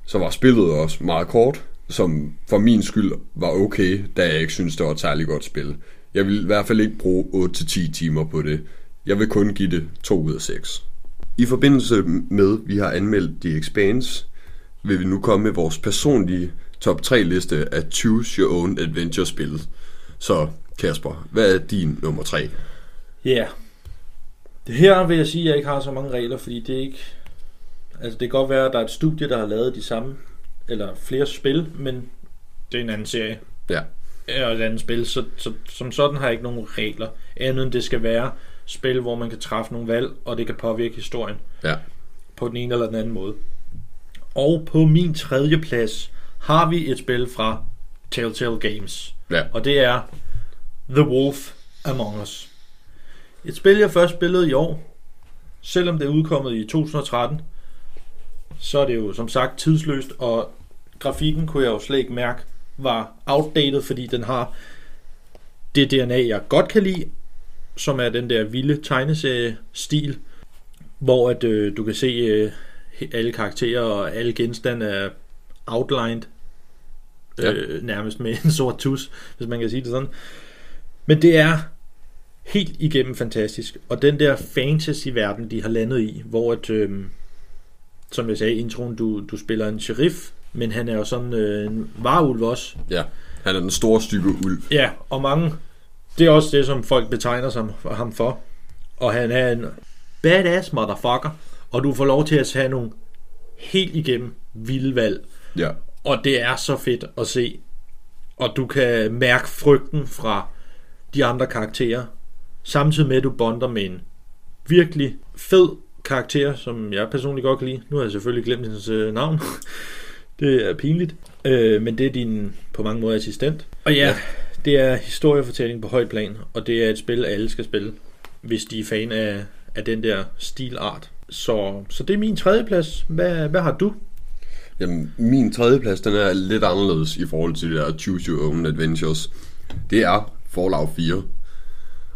så var spillet også meget kort, som for min skyld var okay, da jeg ikke synes, det var et særlig godt spil. Jeg vil i hvert fald ikke bruge 8-10 timer på det. Jeg vil kun give det 2 ud af 6. I forbindelse med, at vi har anmeldt The Expanse, vil vi nu komme med vores personlige top 3 liste af Choose Your Own Adventure spil. Så Kasper, hvad er din nummer 3? Ja. Yeah. Det her vil jeg sige, at jeg ikke har så mange regler, fordi det er ikke... Altså det kan godt være, at der er et studie, der har lavet de samme, eller flere spil, men det er en anden serie. Ja. Og et andet spil, så, så som sådan har jeg ikke nogen regler. Andet end det skal være spil, hvor man kan træffe nogle valg, og det kan påvirke historien Ja. på den ene eller den anden måde. Og på min tredje plads har vi et spil fra Telltale Games. Ja. Og det er The Wolf Among Us. Et spil, jeg først spillede i år. Selvom det er udkommet i 2013, så er det jo som sagt tidsløst, og grafikken kunne jeg jo slet ikke mærke var outdated, fordi den har det DNA, jeg godt kan lide, som er den der vilde tegneserie-stil, hvor at, øh, du kan se øh, alle karakterer og alle genstande er outlined, Ja. øh, nærmest med en sort tus, hvis man kan sige det sådan. Men det er helt igennem fantastisk. Og den der fantasy-verden, de har landet i, hvor at, øh, som jeg sagde i introen, du, du spiller en sheriff, men han er jo sådan øh, en varulv også. Ja. Han er den store stykke ulv. Ja, og mange, det er også det, som folk betegner som, ham for. Og han er en badass motherfucker, og du får lov til at have nogle helt igennem vilde valg. Ja. Og det er så fedt at se. Og du kan mærke frygten fra de andre karakterer. Samtidig med, at du bonder med en virkelig fed karakter, som jeg personligt godt kan lide. Nu har jeg selvfølgelig glemt hendes øh, navn. det er pinligt. Øh, men det er din på mange måder assistent. Og ja, ja, det er historiefortælling på højt plan. Og det er et spil, alle skal spille, hvis de er fan af, af den der stilart. Så, så det er min tredje plads. Hvad, hvad har du? Jamen, min tredje plads, den er lidt anderledes i forhold til det der Choose Your Own Adventures. Det er Fallout 4.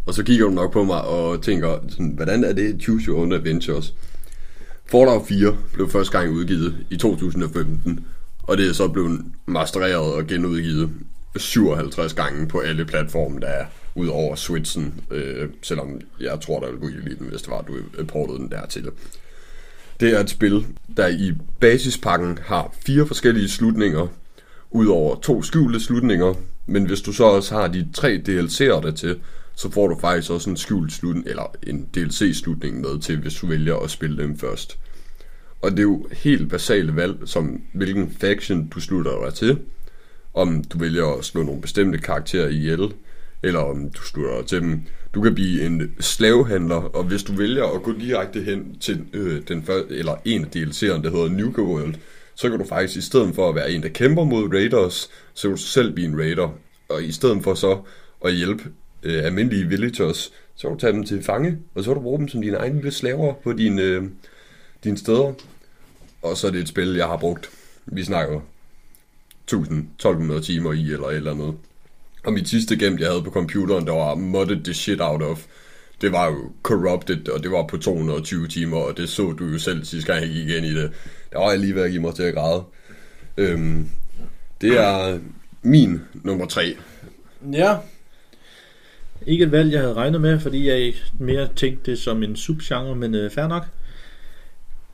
Og så kigger du nok på mig og tænker, sådan, hvordan er det Choose Your Own Adventures? Fallout 4 blev første gang udgivet i 2015, og det er så blevet mastereret og genudgivet 57 gange på alle platforme, der er ud over Switchen, øh, selvom jeg tror, der ville kunne lide den, hvis det var, at du øh, portede den dertil. Det er et spil, der i basispakken har fire forskellige slutninger, udover to skjulte slutninger, men hvis du så også har de tre DLC'er der til, så får du faktisk også en skjult slutning, eller en DLC-slutning med til, hvis du vælger at spille dem først. Og det er jo helt basale valg, som hvilken faction du slutter dig til, om du vælger at slå nogle bestemte karakterer ihjel, eller om du slutter til dem. Du kan blive en slavehandler, og hvis du vælger at gå direkte hen til øh, den første, eller en af DLC'erne, der hedder Nuka World, så kan du faktisk i stedet for at være en, der kæmper mod raiders, så kan du selv blive en raider. Og i stedet for så at hjælpe øh, almindelige villagers, så kan du tage dem til fange, og så kan du bruge dem som dine egne lille slaver på dine, øh, dine steder. Og så er det et spil, jeg har brugt, vi snakker 1200 timer i, eller et eller andet. Og mit sidste game, jeg havde på computeren, der var modded the shit out of, det var jo corrupted, og det var på 220 timer, og det så du jo selv sidste gang, jeg gik ind i det. Der var jeg lige ved at give mig til at græde. Øhm, det er min nummer tre. Ja. Ikke et valg, jeg havde regnet med, fordi jeg mere tænkte det som en subgenre, men øh, fair nok.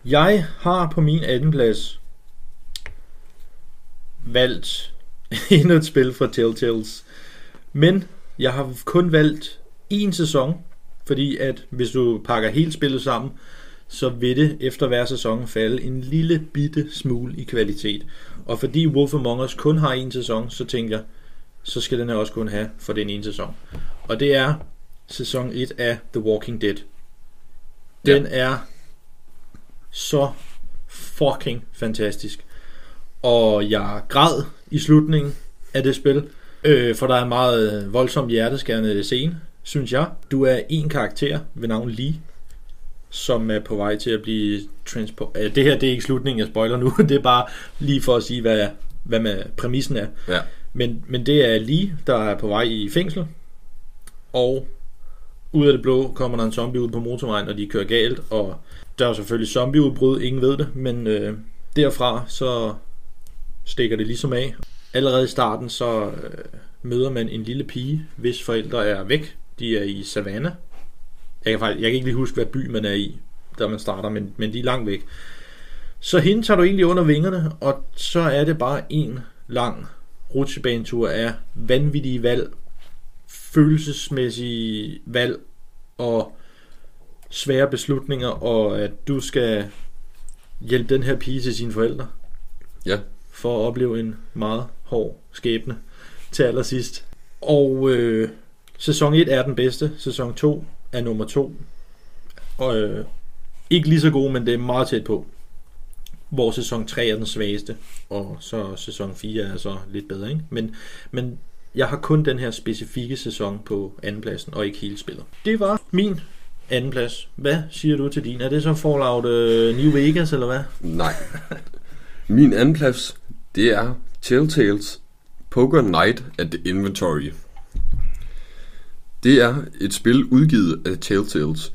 Jeg har på min anden plads valgt endnu et spil fra Telltales. Men jeg har kun valgt en sæson, fordi at hvis du pakker hele spillet sammen, så vil det efter hver sæson falde en lille bitte smule i kvalitet. Og fordi Wolf Among Us kun har en sæson, så tænker jeg, så skal den her også kun have for den ene sæson. Og det er sæson 1 af The Walking Dead. Den ja. er så fucking fantastisk. Og jeg græd i slutningen af det spil. Øh, for der er en meget øh, voldsom hjerteskærende scene, synes jeg. Du er en karakter ved navn Lee, som er på vej til at blive transport... Øh, det her det er ikke slutningen, jeg spoiler nu. det er bare lige for at sige, hvad, hvad med præmissen er. Ja. Men, men det er Lee, der er på vej i fængsel. Og ud af det blå kommer der en zombie ud på motorvejen, og de kører galt. Og der er selvfølgelig zombieudbrud, ingen ved det. Men øh, derfra så stikker det ligesom af. Allerede i starten så øh, møder man en lille pige, hvis forældre er væk. De er i Savannah. Jeg kan, faktisk, jeg kan ikke lige huske, hvad by man er i, da man starter, men, men de er langt væk. Så hende tager du egentlig under vingerne, og så er det bare en lang rutsjebanetur af vanvittige valg, følelsesmæssige valg og svære beslutninger, og at du skal hjælpe den her pige til sine forældre Ja for at opleve en meget hård skæbne til allersidst. Og øh, sæson 1 er den bedste, sæson 2 er nummer 2. Og øh, ikke lige så god, men det er meget tæt på. Hvor sæson 3 er den svageste, og så sæson 4 er så lidt bedre. Ikke? Men, men jeg har kun den her specifikke sæson på andenpladsen, og ikke hele spillet. Det var min andenplads. Hvad siger du til din? Er det så Fallout øh, New Vegas, eller hvad? Nej. Min andenplads det er Telltales Poker Night at the Inventory. Det er et spil udgivet af Telltales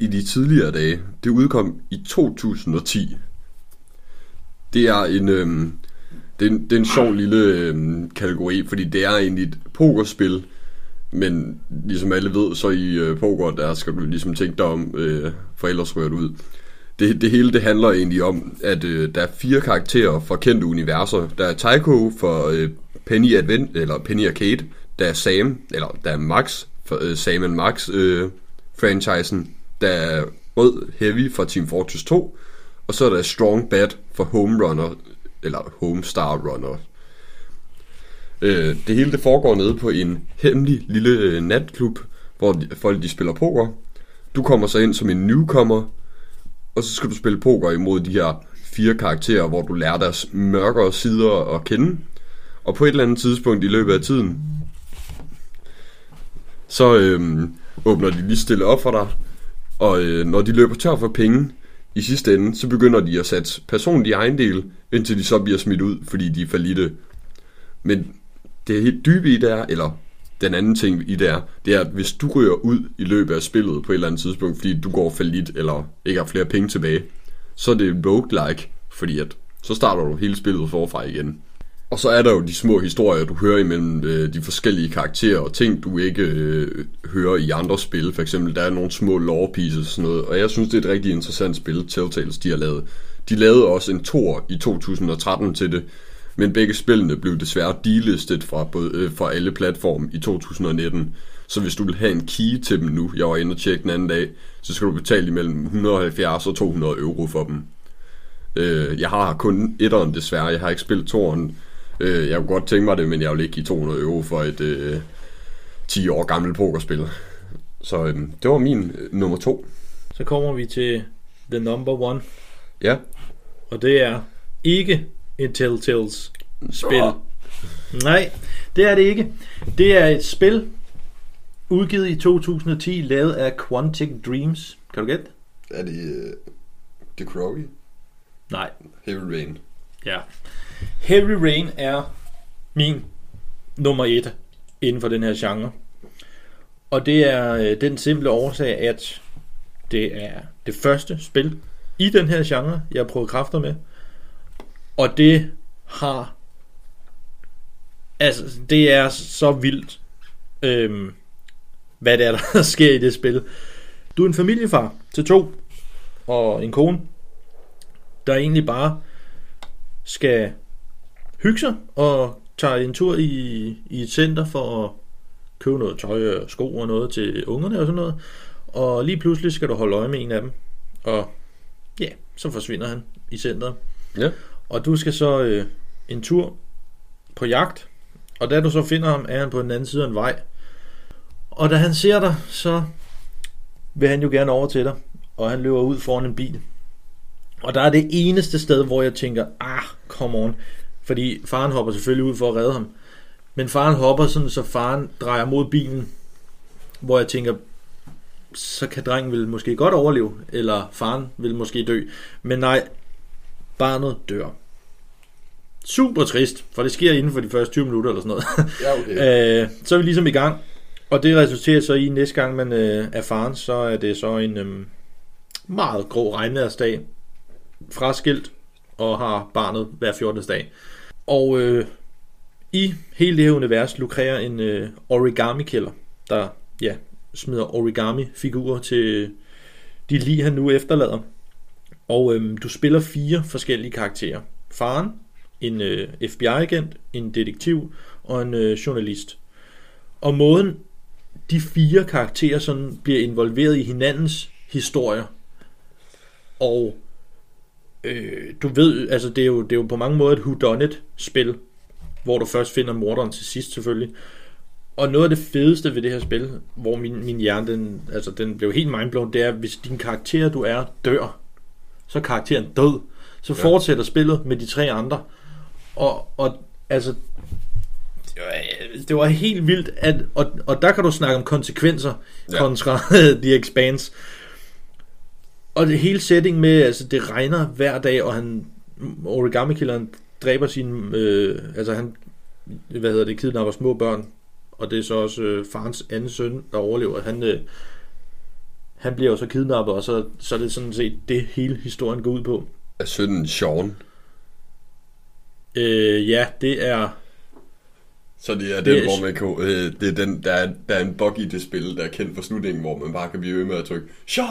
i de tidligere dage. Det udkom i 2010. Det er en, øhm, det er en, det er en sjov lille øhm, kategori, fordi det er egentlig et pokerspil, men ligesom alle ved, så i øh, poker, der skal du ligesom tænke dig om, øh, for ellers rører du ud. Det, det hele det handler egentlig om, at øh, der er fire karakterer fra kendte universer. Der er Tycho for øh, Penny Advent, eller Penny Arcade. Der er Sam, eller der er Max, for øh, Sam and Max øh, franchisen. Der er Rød Heavy fra Team Fortress 2. Og så er der Strong Bad for Home Runner, eller Home Star Runner. Øh, det hele det foregår nede på en hemmelig lille øh, natklub, hvor de, folk de spiller poker. Du kommer så ind som en newcomer, og så skal du spille poker imod de her fire karakterer, hvor du lærer deres mørkere sider at kende. Og på et eller andet tidspunkt i løbet af tiden, så øhm, åbner de lige stille op for dig. Og øh, når de løber tør for penge i sidste ende, så begynder de at sætte personlige ejendel, indtil de så bliver smidt ud, fordi de er fallitte. Men det er helt dybe i det er, eller den anden ting i det er, det er, at hvis du ryger ud i løbet af spillet på et eller andet tidspunkt, fordi du går fallit eller ikke har flere penge tilbage, så er det roguelike, fordi at så starter du hele spillet forfra igen. Og så er der jo de små historier, du hører imellem øh, de forskellige karakterer og ting, du ikke øh, hører i andre spil. For eksempel, der er nogle små lore pieces og sådan noget. Og jeg synes, det er et rigtig interessant spil, Telltales, de har lavet. De lavede også en tor i 2013 til det, men begge spillene blev desværre delistet fra, både, øh, fra alle platforme i 2019. Så hvis du vil have en key til dem nu, jeg var inde og tjekke den anden dag, så skal du betale imellem 170 og 200 euro for dem. Øh, jeg har kun etteren desværre, jeg har ikke spillet toeren. Øh, jeg kunne godt tænke mig det, men jeg vil ikke give 200 euro for et øh, 10 år gammelt pokerspil. Så øh, det var min øh, nummer to. Så kommer vi til the number one, Ja. og det er ikke et Telltales spil. Nej, det er det ikke. Det er et spil, udgivet i 2010, lavet af Quantic Dreams. Kan du gætte? Er det øh, The Crowley? Nej. Heavy Rain. Ja. Heavy Rain er min nummer et inden for den her genre. Og det er øh, den simple årsag, at det er det første spil i den her genre, jeg har prøvet kræfter med. Og det har... Altså, det er så vildt, øhm, hvad det er, der sker i det spil. Du er en familiefar til to, og en kone, der egentlig bare skal hygge sig og tager en tur i, i et center for at købe noget tøj og sko og noget til ungerne og sådan noget. Og lige pludselig skal du holde øje med en af dem. Og ja, så forsvinder han i centret. Ja. Og du skal så øh, en tur på jagt. Og da du så finder ham, er han på den anden side af en vej. Og da han ser dig, så vil han jo gerne over til dig. Og han løber ud foran en bil. Og der er det eneste sted, hvor jeg tænker, ah, come on. Fordi faren hopper selvfølgelig ud for at redde ham. Men faren hopper sådan, så faren drejer mod bilen, hvor jeg tænker, så kan drengen vil måske godt overleve, eller faren vil måske dø. Men nej, barnet dør. Super trist, for det sker inden for de første 20 minutter eller sådan noget. Ja, okay. Øh, så er vi ligesom i gang. Og det resulterer så i, næste gang man øh, er faren, så er det så en øh, meget grå regnværsdag. Fraskilt og har barnet hver 14. dag. Og øh, i hele det her univers lukrerer en øh, origami-kælder, der ja, smider origami-figurer til de lige han nu efterlader. Og øh, du spiller fire forskellige karakterer. Faren, en øh, FBI-agent, en detektiv og en øh, journalist. Og måden de fire karakterer sådan bliver involveret i hinandens historier. Og øh, du ved, altså det er, jo, det er jo på mange måder et whodunit spil, hvor du først finder morderen til sidst selvfølgelig. Og noget af det fedeste ved det her spil, hvor min, min hjerne, den, altså den blev helt mindblown, det er, hvis din karakter, du er, dør, så er karakteren død. Så ja. fortsætter spillet med de tre andre. Og, og altså, det var, det var helt vildt, at, og, og der kan du snakke om konsekvenser Ja. kontra The Expanse. Og det hele setting med, altså det regner hver dag, og han, origami-killeren dræber sin, øh, altså han, hvad hedder det, kidnapper små børn, og det er så også øh, farens anden søn, der overlever. Han, øh, han bliver jo så kidnappet, og så, så er det sådan set det hele historien går ud på. Er sønnen Sean? Øh, ja, det er, Så det er Det den, er- hvor man kan, øh, det er den, der er, der er en bug i det spil, der er kendt for slutningen, hvor man bare kan blive ved med at trykke Sean!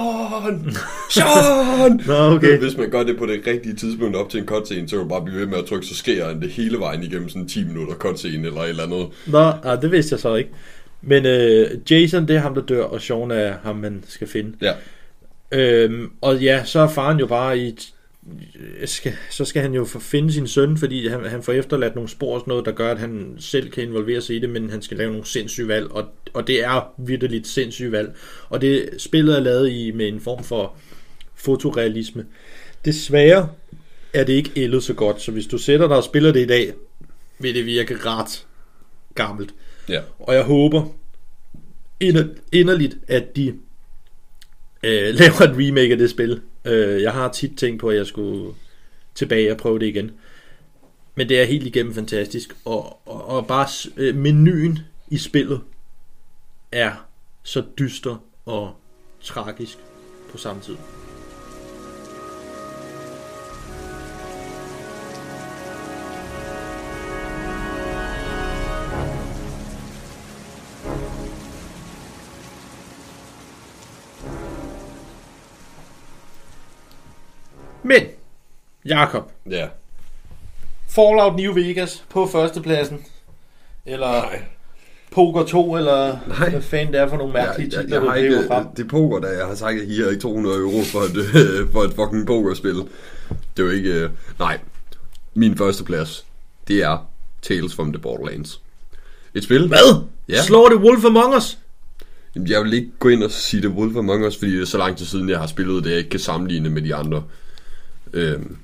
Sean! Nå, okay. Hvis man gør det på det rigtige tidspunkt op til en cutscene, så kan du bare blive ved med at trykke, så sker han det hele vejen igennem sådan 10 minutter cutscene eller et eller andet. Nå, ah, det vidste jeg så ikke. Men øh, Jason, det er ham, der dør, og Sean er ham, man skal finde. Ja. Øhm, og ja, så er faren jo bare i... Skal, så skal han jo finde sin søn, fordi han, han får efterladt nogle spor og sådan noget, der gør, at han selv kan involvere sig i det, men han skal lave nogle sindssyge valg, og, og det er vidderligt sindssyge valg. Og det spillet er lavet i med en form for fotorealisme. Desværre er det ikke ældet så godt, så hvis du sætter dig og spiller det i dag, vil det virke ret gammelt. Ja. Og jeg håber inder, inderligt, at de øh, laver et remake af det spil. Øh, jeg har tit tænkt på, at jeg skulle tilbage og prøve det igen. Men det er helt igennem fantastisk. Og, og, og bare øh, menuen i spillet er så dyster og tragisk på samme tid. Men, Jakob, Ja. Fallout New Vegas på førstepladsen. Eller Nej. Poker 2, eller Nej. hvad fanden det er for nogle mærkelige jeg, jeg, titler, jeg du har driver ikke, frem. det er poker, der jeg har sagt, at her er ikke 200 euro for et, for et fucking pokerspil. Det er jo ikke... Øh, nej. Min første plads, det er Tales from the Borderlands. Et spil... Hvad? Ja. Slår det Wolf Among Us? Jamen, Jeg vil ikke gå ind og sige det Wolf Among Us, fordi det er så lang tid siden, jeg har spillet det, jeg ikke kan sammenligne med de andre. Øhm,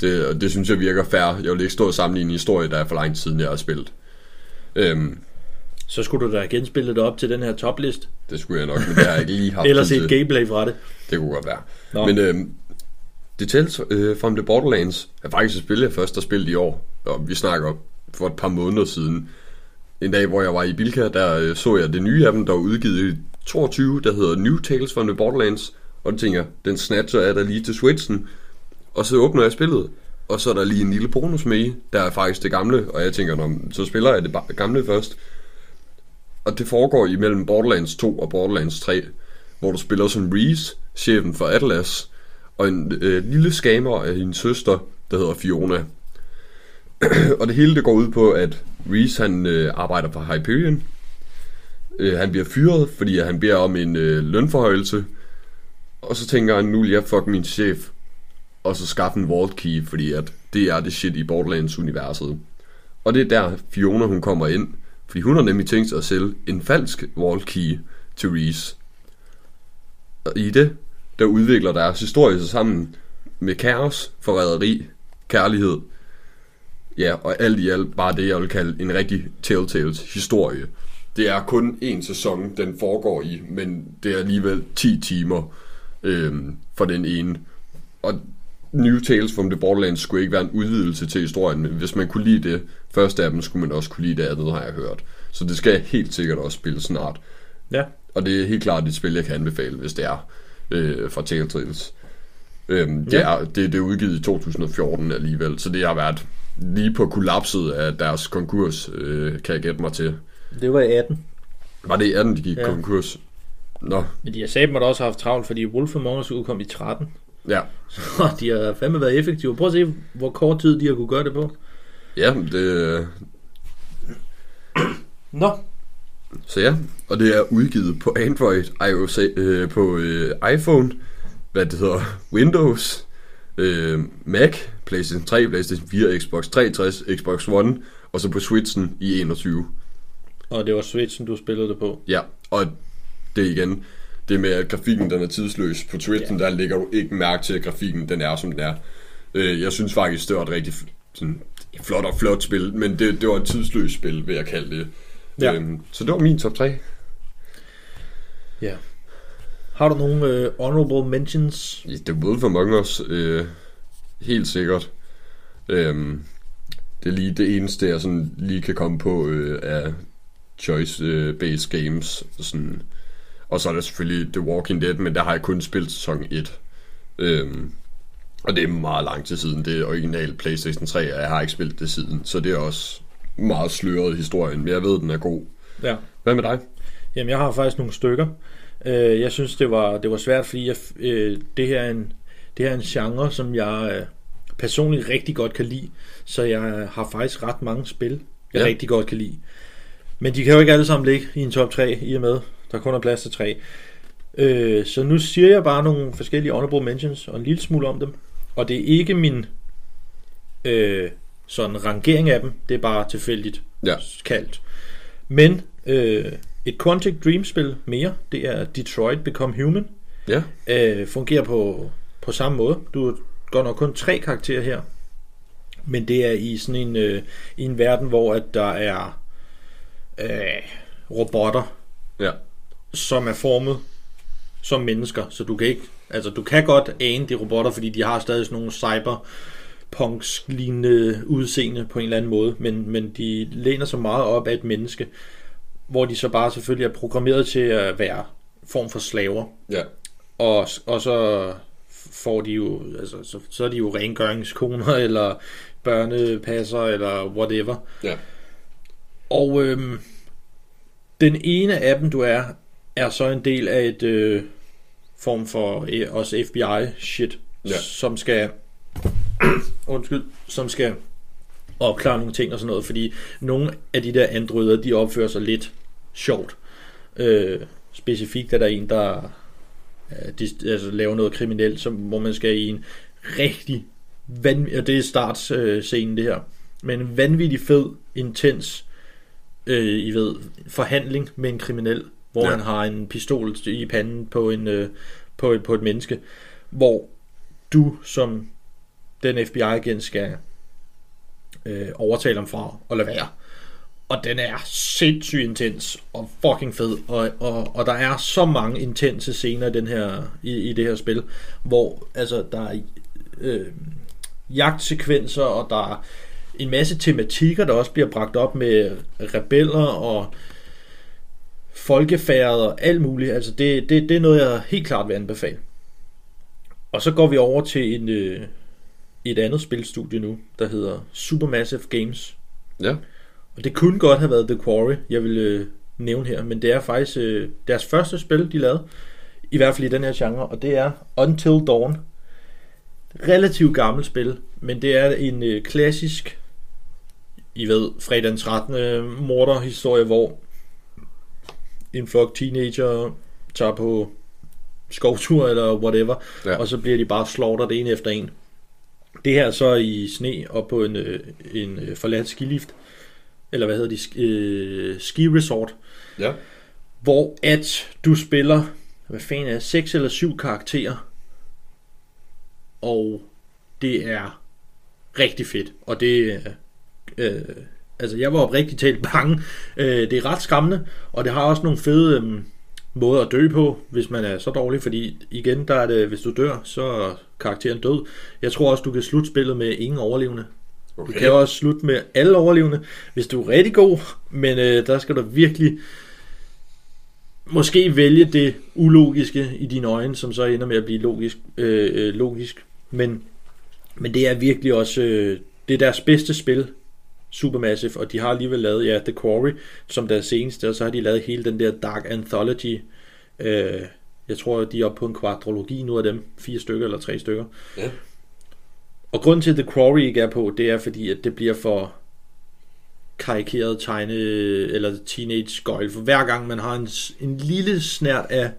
det, og det synes jeg virker fair. Jeg vil ikke stå og sammenligne en historie, der er for lang tid siden, jeg har spillet. Øhm, Så skulle du da genspille det op til den her toplist. det skulle jeg nok, men det har jeg ikke lige haft Eller set til. gameplay fra det. Det kunne godt være. Nå. Men øhm, Details øh, from the Borderlands er faktisk et spil, jeg først har spillet i år. Og vi snakker for et par måneder siden. En dag, hvor jeg var i Bilka, der øh, så jeg det nye af dem, der var udgivet i 22, der hedder New Tales from the Borderlands. Og det tænker jeg, den snatcher er der lige til Switchen. Og så åbner jeg spillet, og så er der lige en lille bonus med i, der er faktisk det gamle. Og jeg tænker, Nå, så spiller jeg det gamle først. Og det foregår imellem Borderlands 2 og Borderlands 3, hvor du spiller som Reese, chefen for Atlas, og en øh, lille skamer af hendes søster, der hedder Fiona. og det hele det går ud på, at Reese han øh, arbejder for Hyperion. Øh, han bliver fyret, fordi han beder om en øh, lønforhøjelse. Og så tænker han, nu vil jeg fuck min chef. Og så skaffe en vault key, fordi at det er det shit i Borderlands-universet. Og det er der Fiona hun kommer ind, fordi hun har nemlig tænkt sig at sælge en falsk vault key til Reese. Og i det, der udvikler deres historie sig sammen med kaos, forræderi, kærlighed. Ja, og alt i alt bare det, jeg vil kalde en rigtig Telltales historie. Det er kun en sæson, den foregår i, men det er alligevel 10 timer øhm, for den ene. Og New Tales from the Borderlands skulle ikke være en udvidelse til historien, men hvis man kunne lide det første af dem, skulle man også kunne lide det andet, har jeg hørt. Så det skal jeg helt sikkert også spille snart. Ja. Og det er helt klart et spil, jeg kan anbefale, hvis det er øh, fra Telltales. Øhm, det, Ja. er, det, det er udgivet i 2014 alligevel, så det har været lige på kollapset af deres konkurs, øh, kan jeg gætte mig til. Det var i 18. Var det i 18, de gik Ja. konkurs? Nå, Men de har sagt, at også haft travlt, fordi Wolf Among Us udkom i 13. ja. Og de har fandme været effektive. Prøv at se, hvor kort tid de har kunne gøre det på. Ja, det, Nå. så ja, og det er udgivet på Android, iOS, øh, på øh, iPhone, hvad det hedder, Windows, øh, Mac, PlayStation 3, PlayStation 4, Xbox 360, Xbox One, og så på Switchen i 21. Og det var Switchen, du spillede det på. Ja, og det igen, det med at grafikken den er tidsløs. På Twitchen, ja. der lægger du ikke mærke til, at grafikken den er, som den er. Øh, jeg synes faktisk, det var et rigtig sådan, flot og flot spil, men det, det var et tidsløst spil, vil jeg kalde det. Ja. Øhm, så det var min top 3. Ja. Har du nogle øh, honorable mentions? Det er Wolf Among Us, øh, helt sikkert. Øhm, det er lige det eneste, jeg sådan lige kan komme på øh, af choice-based games. Sådan. Og så er der selvfølgelig The Walking Dead, men der har jeg kun spillet sæson 1. Øhm, og det er meget lang tid siden. Det er original PlayStation 3, og jeg har ikke spillet det siden. Så det er også meget sløret historien, men jeg ved, den er god. Ja. Hvad med dig? Jamen, jeg har faktisk nogle stykker. Øh, jeg synes, det var, det var svært, fordi jeg, øh, det, her er en, det her er en genre, som jeg øh, personligt rigtig godt kan lide. Så jeg har faktisk ret mange spil, jeg Ja. rigtig godt kan lide. Men de kan jo ikke alle sammen ligge i en top 3, i og med, der kun er plads til 3. Øh, så nu siger jeg bare nogle forskellige honorable mentions, og en lille smule om dem. Og det er ikke min øh, sådan rangering af dem, det er bare tilfældigt Ja. kaldt. Men øh, et Quantic Dream-spil mere, det er Detroit Become Human. Ja. Øh, fungerer på, på samme måde. Du godt nok kun tre karakterer her. Men det er i sådan en, øh, i en verden, hvor at der er øh, robotter, Ja. Som er formet som mennesker, så du kan ikke, altså du kan godt ane de robotter, fordi de har stadig sådan nogle cyberpunks lignende udseende på en eller anden måde, men, men de læner så meget op af et menneske, hvor de så bare selvfølgelig er programmeret til at være form for slaver, Ja. og, og så får de jo, altså så, så er de jo rengøringskoner, eller børnepasser, eller whatever. Ja. Og øhm, den ene af dem, du er, er så en del af et øh, form for øh, også FBI-shit, Ja. som skal undskyld, som skal opklare nogle ting og sådan noget, fordi nogle af de der androider, de opfører sig lidt sjovt. Øh, specifikt er der en, der de, altså, laver noget kriminelt, som, hvor man skal i en rigtig vanvittig, og det er startscenen det her, men en vanvittig fed, intens, øh, I ved, forhandling med en kriminel, hvor Ja. han har en pistol i panden på, en, øh, på, et, på et menneske, hvor du som den FBI-agent skal øh, overtale ham fra at lade være. Og den er sindssygt intens og fucking fed. Og, og, og der er så mange intense scener i, den her, i, i det her spil, hvor altså, der er øh, jagtsekvenser, og der er en masse tematikker, der også bliver bragt op med rebeller og folkefærd og alt muligt. Altså det, det, det er noget, jeg helt klart vil anbefale. Og så går vi over til en, øh, et andet spilstudie nu, der hedder Supermassive Games. Ja. Og det kunne godt have været The Quarry, jeg vil øh, nævne her, men det er faktisk øh, deres første spil, de lavede, i hvert fald i den her genre, og det er Until Dawn. Relativt gammelt spil, men det er en øh, klassisk, I ved, fredag den 13. morderhistorie, hvor en flok teenager tager på skovtur eller whatever, Ja. og så bliver de bare slaughteret en efter en. Det her er så i sne og på en, øh, en øh, forladt skilift, eller hvad hedder det, sk- øh, ski resort, Ja. hvor at du spiller, hvad fanden er seks eller syv karakterer, og det er rigtig fedt, og det, Øh, altså, jeg var oprigtigt talt bange. Øh, det er ret skræmmende, og det har også nogle fede øh, måder at dø på, hvis man er så dårlig, fordi igen, der er det, hvis du dør, så er karakteren død. Jeg tror også, du kan slutte spillet med ingen overlevende. Okay. Du kan også slutte med alle overlevende, hvis du er rigtig god, men øh, der skal du virkelig måske vælge det ulogiske i dine øjne, som så ender med at blive logisk. Øh, øh, logisk. Men, men det er virkelig også øh, det er deres bedste spil, Supermassive, og de har alligevel lavet ja, The Quarry som deres seneste, og så har de lavet hele den der Dark Anthology. Øh, jeg tror, de er oppe på en kvadrologi nu af dem, fire stykker eller tre stykker. Ja. Og grunden til, at The Quarry ikke er på, det er fordi, at det bliver for karikeret tegne, eller teenage gøjl. For hver gang man har en, en lille snært af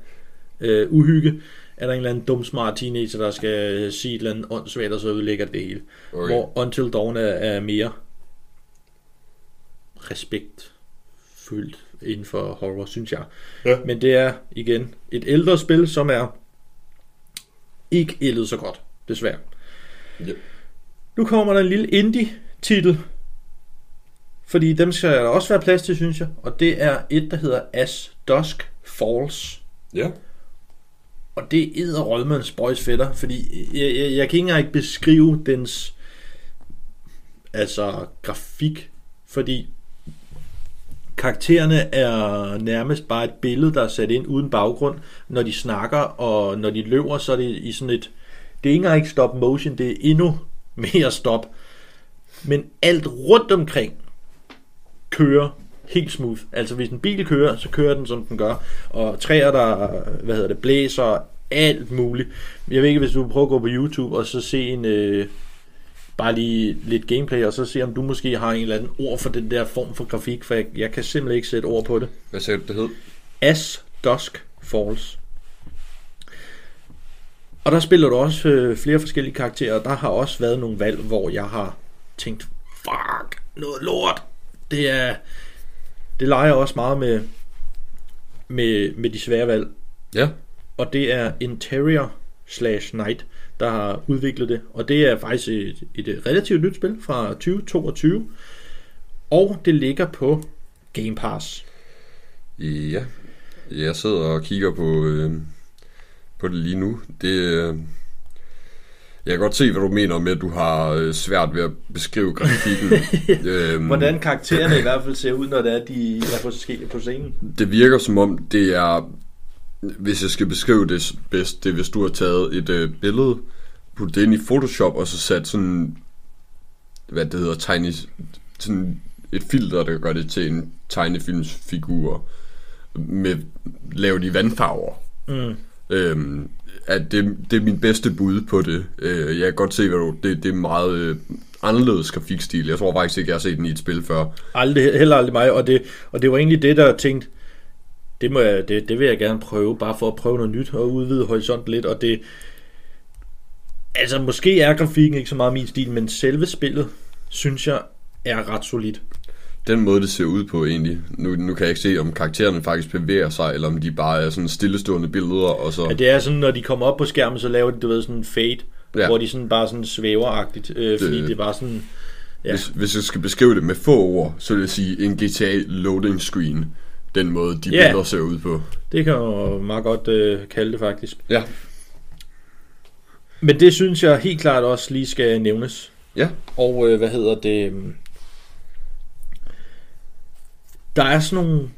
øh, uhygge, er der en eller anden dum smart teenager, der skal sige et eller andet åndssvagt, og så ødelægger det hele. Okay. Hvor Until Dawn er, er mere respektfyldt inden for horror, synes jeg. Ja. Men det er igen et ældre spil, som er ikke ældet så godt, desværre. Ja. Nu kommer der en lille indie-titel, fordi dem skal der også være plads til, synes jeg. Og det er et, der hedder As Dusk Falls. Ja. Og det er Rødmans Boys fætter, fordi jeg, jeg, jeg kan ikke engang beskrive dens altså grafik, fordi karaktererne er nærmest bare et billede, der er sat ind uden baggrund. Når de snakker og når de løber, så er det i sådan et... Det er ikke engang stop motion, det er endnu mere stop. Men alt rundt omkring kører helt smooth. Altså hvis en bil kører, så kører den som den gør. Og træer der, hvad hedder det, blæser, alt muligt. Jeg ved ikke, hvis du prøver at gå på YouTube og så se en, øh, bare lige lidt gameplay, og så se om du måske har en eller anden ord for den der form for grafik, for jeg, jeg kan simpelthen ikke sætte ord på det. Hvad sagde du, det hed? As Dusk Falls. Og der spiller du også øh, flere forskellige karakterer, og der har også været nogle valg, hvor jeg har tænkt, fuck, noget lort. Det er, det leger også meget med, med, med de svære valg. Ja. Og det er Interior slash Night, der har udviklet det. Og det er faktisk et, et relativt nyt spil fra 2022. Og det ligger på Game Pass. Ja. Jeg sidder og kigger på, øh, på det lige nu. Det, øh, jeg kan godt se, hvad du mener med, at du har øh, svært ved at beskrive grafikken. øhm, Hvordan karaktererne i hvert fald ser ud, når det er, de er på, scenen. Det virker som om, det er, hvis jeg skal beskrive det bedst, det er, hvis du har taget et øh, billede, puttet det ind i Photoshop, og så sat sådan, hvad det hedder, tegne, sådan et filter, der gør det til en tegnefilmsfigur, med lavet i vandfarver. Mm. Øhm, at det, det er min bedste bud på det. Øh, jeg kan godt se, hvad du, det, det er meget øh, anderledes grafikstil. Jeg tror faktisk ikke, jeg har set den i et spil før. Aldrig, heller aldrig mig, og det, og det var egentlig det, der tænkte, det, må jeg, det, det vil jeg gerne prøve, bare for at prøve noget nyt og udvide horisonten lidt, og det, altså måske er grafikken ikke så meget min stil, men selve spillet, synes jeg, er ret solidt. Den måde, det ser ud på egentlig. Nu, nu kan jeg ikke se, om karaktererne faktisk bevæger sig, eller om de bare er sådan stillestående billeder, og så... Ja, det er sådan, når de kommer op på skærmen, så laver de, du ved, sådan en fade, Ja. hvor de sådan bare sådan svæveragtigt, øh, fordi Det- det er bare sådan, ja. Hvis, hvis jeg skal beskrive det med få ord, så vil jeg sige en GTA loading screen. Den måde, de Ja. billeder ser ud på. det kan man meget godt øh, kalde det faktisk. Ja. Men det synes jeg helt klart også lige skal nævnes. Ja. Og øh, hvad hedder det? øhm, Der er sådan nogle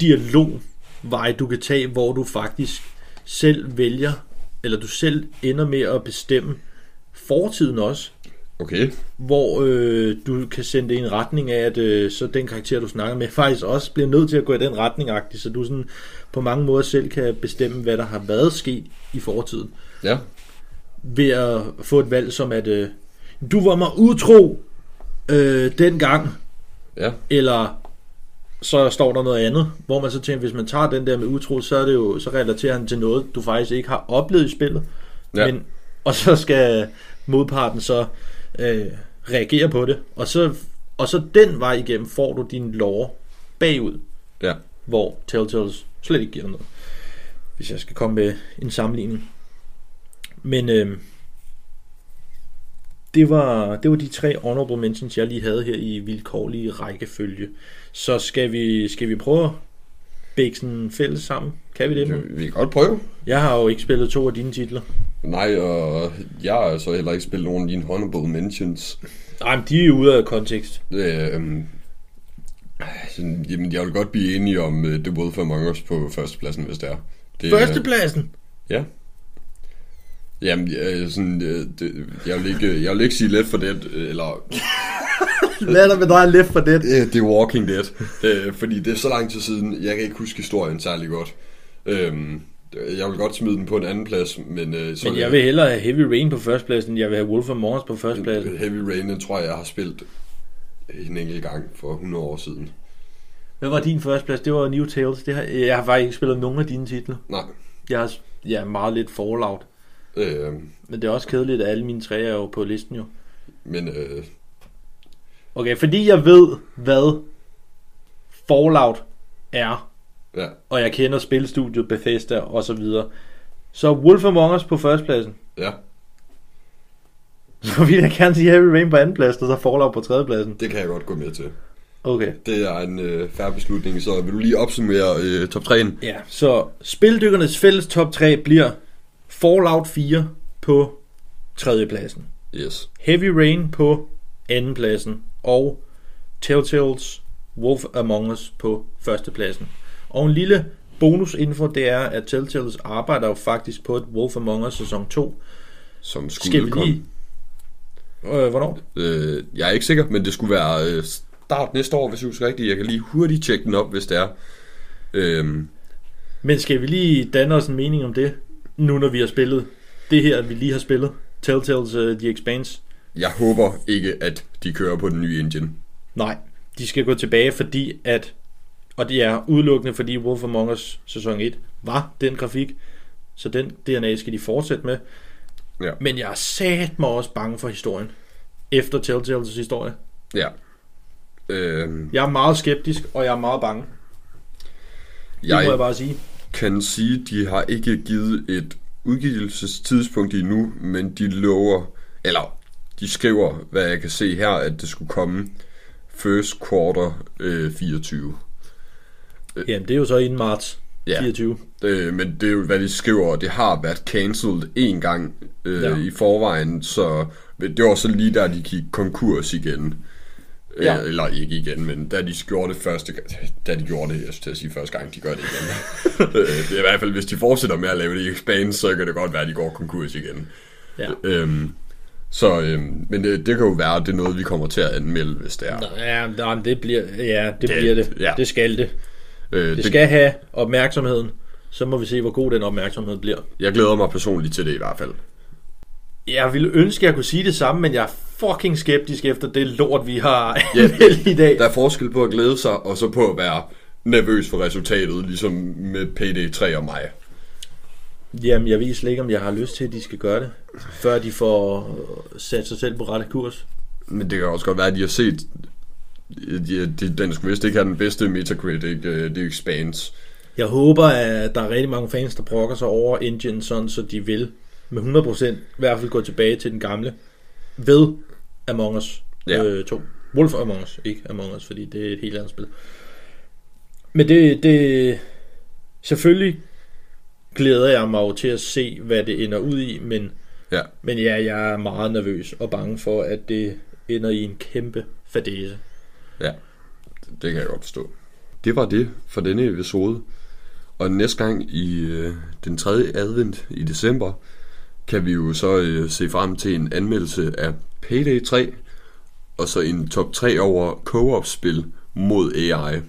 dialogveje, du kan tage, hvor du faktisk selv vælger, eller du selv ender med at bestemme fortiden også. Okay. Hvor øh, du kan sende det i en retning af, at øh, så den karakter, du snakker med, faktisk også bliver nødt til at gå i den retning -agtig, så du sådan på mange måder selv kan bestemme, hvad der har været sket i fortiden Ja. ved at få et valg som at øh, du var mig utro øh, dengang, Ja. eller så står der noget andet, hvor man så tænker, hvis man tager den der med utro, så er det jo, så relaterer han til noget, du faktisk ikke har oplevet i spillet, Ja. men, og så skal modparten så øh, reagere på det, og så, og så den vej igennem får du din lore bagud, Ja. hvor Telltales slet ikke giver noget. Hvis jeg skal komme med en sammenligning. Men øh, det var, det var de tre honorable mentions, jeg lige havde her i vilkårlige rækkefølge. Så skal vi, skal vi prøve at bække sådan fælles sammen? Kan vi det nu? Vi kan godt prøve. Jeg har jo ikke spillet to af dine titler. Nej, og jeg har så heller ikke spillet nogen af dine honorable mentions. Nej, men de er ude af kontekst. Øhm, sådan, jamen, jeg vil godt blive enige om uh, The Wolf Among Us på førstepladsen, hvis det er. Det, Førstepladsen! Ja. Jamen, øh, sådan, øh, det, jeg, vil ikke, jeg vil ikke sige let for det, øh, eller Lad dig med dig lidt for det. øh, det er Walking Dead, øh, fordi det er så lang tid siden, jeg kan ikke huske historien særlig godt. Øhm, jeg vil godt smide den på en anden plads, men... Øh, så Men jeg vil hellere have Heavy Rain på førstepladsen, end jeg vil have Wolf Among Us på førstepladsen. Heavy Rain, den tror jeg, jeg har spillet en enkelt gang for 100 år siden. Hvad var din førsteplads? Det var New Tales. Det har, jeg har faktisk ikke spillet nogen af dine titler. Nej. Jeg har ja, meget lidt Fallout. Øh, Men det er også kedeligt, at alle mine tre er jo på listen jo. men øh, Okay, fordi jeg ved, hvad Fallout er, ja, og jeg kender spilstudiet Bethesda og så videre, så Wolf Among Us på førstepladsen. ja, Så vil jeg gerne sige Heavy Rain på andenpladsen, og så Fallout på tredjepladsen. det kan jeg godt gå med til. Okay. Det er en øh, færre beslutning, så vil du lige opsummere øh, top 3'en? Ja, så Spildykkernes fælles top 3 bliver Fallout 4 på tredjepladsen. Yes. Heavy Rain på andenpladsen, og Telltales Wolf Among Us på førstepladsen. Og en lille bonusinfo, det er, at Telltales arbejder jo faktisk på et Wolf Among Us sæson 2. Som skulle Skal vi lige... Øh, hvornår? Øh, jeg er ikke sikker, men det skulle være øh, start næste år, hvis jeg husker rigtigt. Jeg kan lige hurtigt tjekke den op, hvis det er. Øhm, Men skal vi lige danne os en mening om det, nu når vi har spillet det her, vi lige har spillet? Telltales uh, The Expanse? jeg håber ikke, at de kører på den nye engine. Nej, de skal gå tilbage, fordi at, og det er udelukkende, fordi Wolf Among Us sæson 1 var den grafik, så den DNA skal de fortsætte med. Ja. Men jeg er sat mig også bange for historien, efter Telltales historie. Ja. Øhm, Jeg er meget skeptisk, og jeg er meget bange. Det må jeg jeg bare sige. kan sige, de har ikke givet et udgivelsestidspunkt endnu, men de lover, eller de skriver, hvad jeg kan se her, at det skulle komme first quarter øh, 24. Jamen, det er jo så inden marts Ja. 24. Øh, men det er jo, hvad de skriver, og det har været cancelled en gang øh, Ja. i forvejen, så det var så lige der, de gik konkurs igen. Ja. Ja. Eller ikke igen, men da de gjorde det første gang, da de gjorde det, jeg skulle til at sige første gang, de gør det igen. Øh, det er i hvert fald, hvis de fortsætter med at lave det i Expans, så kan det godt være, at de går konkurs igen. Ja. Øhm, så, øhm, men det, det kan jo være, at det er noget, vi kommer til at anmelde, hvis det er. Ja, nej, det bliver, ja, det, Det- bliver det. ja. Det skal det. Øh, Det skal have opmærksomheden. Så må vi se, hvor god den opmærksomhed bliver. Jeg glæder mig personligt til det i hvert fald. Jeg ville ønske, at jeg kunne sige det samme, men jeg er fucking skeptisk efter det lort, vi har anmeldt i dag. Der er forskel på at glæde sig, og så på at være nervøs for resultatet, ligesom med PD3 og mig. Jamen, jeg ved slet ikke, om jeg har lyst til, at de skal gøre det, før de får sat sig selv på rette kurs. Men det kan også godt være, at de har set... De, de, den skulle vist ikke have den bedste Metacritic, det expands. Jeg håber, at der er rigtig mange fans, der brokker sig over Engine, sådan, så de vil med 100% i hvert fald gå tilbage til den gamle ved Among Us Ja. øh, 2. Wolf Among Us, ikke Among Us, fordi det er et helt andet spil. Men det, det selvfølgelig glæder jeg mig jo til at se, hvad det ender ud i, men, Ja. men ja, jeg er meget nervøs og bange for, at det ender i en kæmpe fadese. Ja, det kan jeg godt forstå. Det var det for denne episode. Og næste gang i øh, den tredje advent i december, kan vi jo så øh, se frem til en anmeldelse af Payday 3, og så en top 3 over co-op-spil mod AI.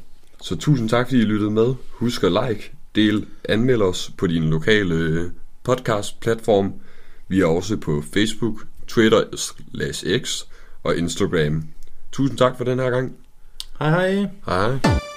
Så tusind tak, fordi I lyttede med. Husk at like, del, anmeld os på din lokale øh, podcast-platform. Vi er også på Facebook, Twitter, X og Instagram. Tusind tak for den her gang. Hej hej! Hej.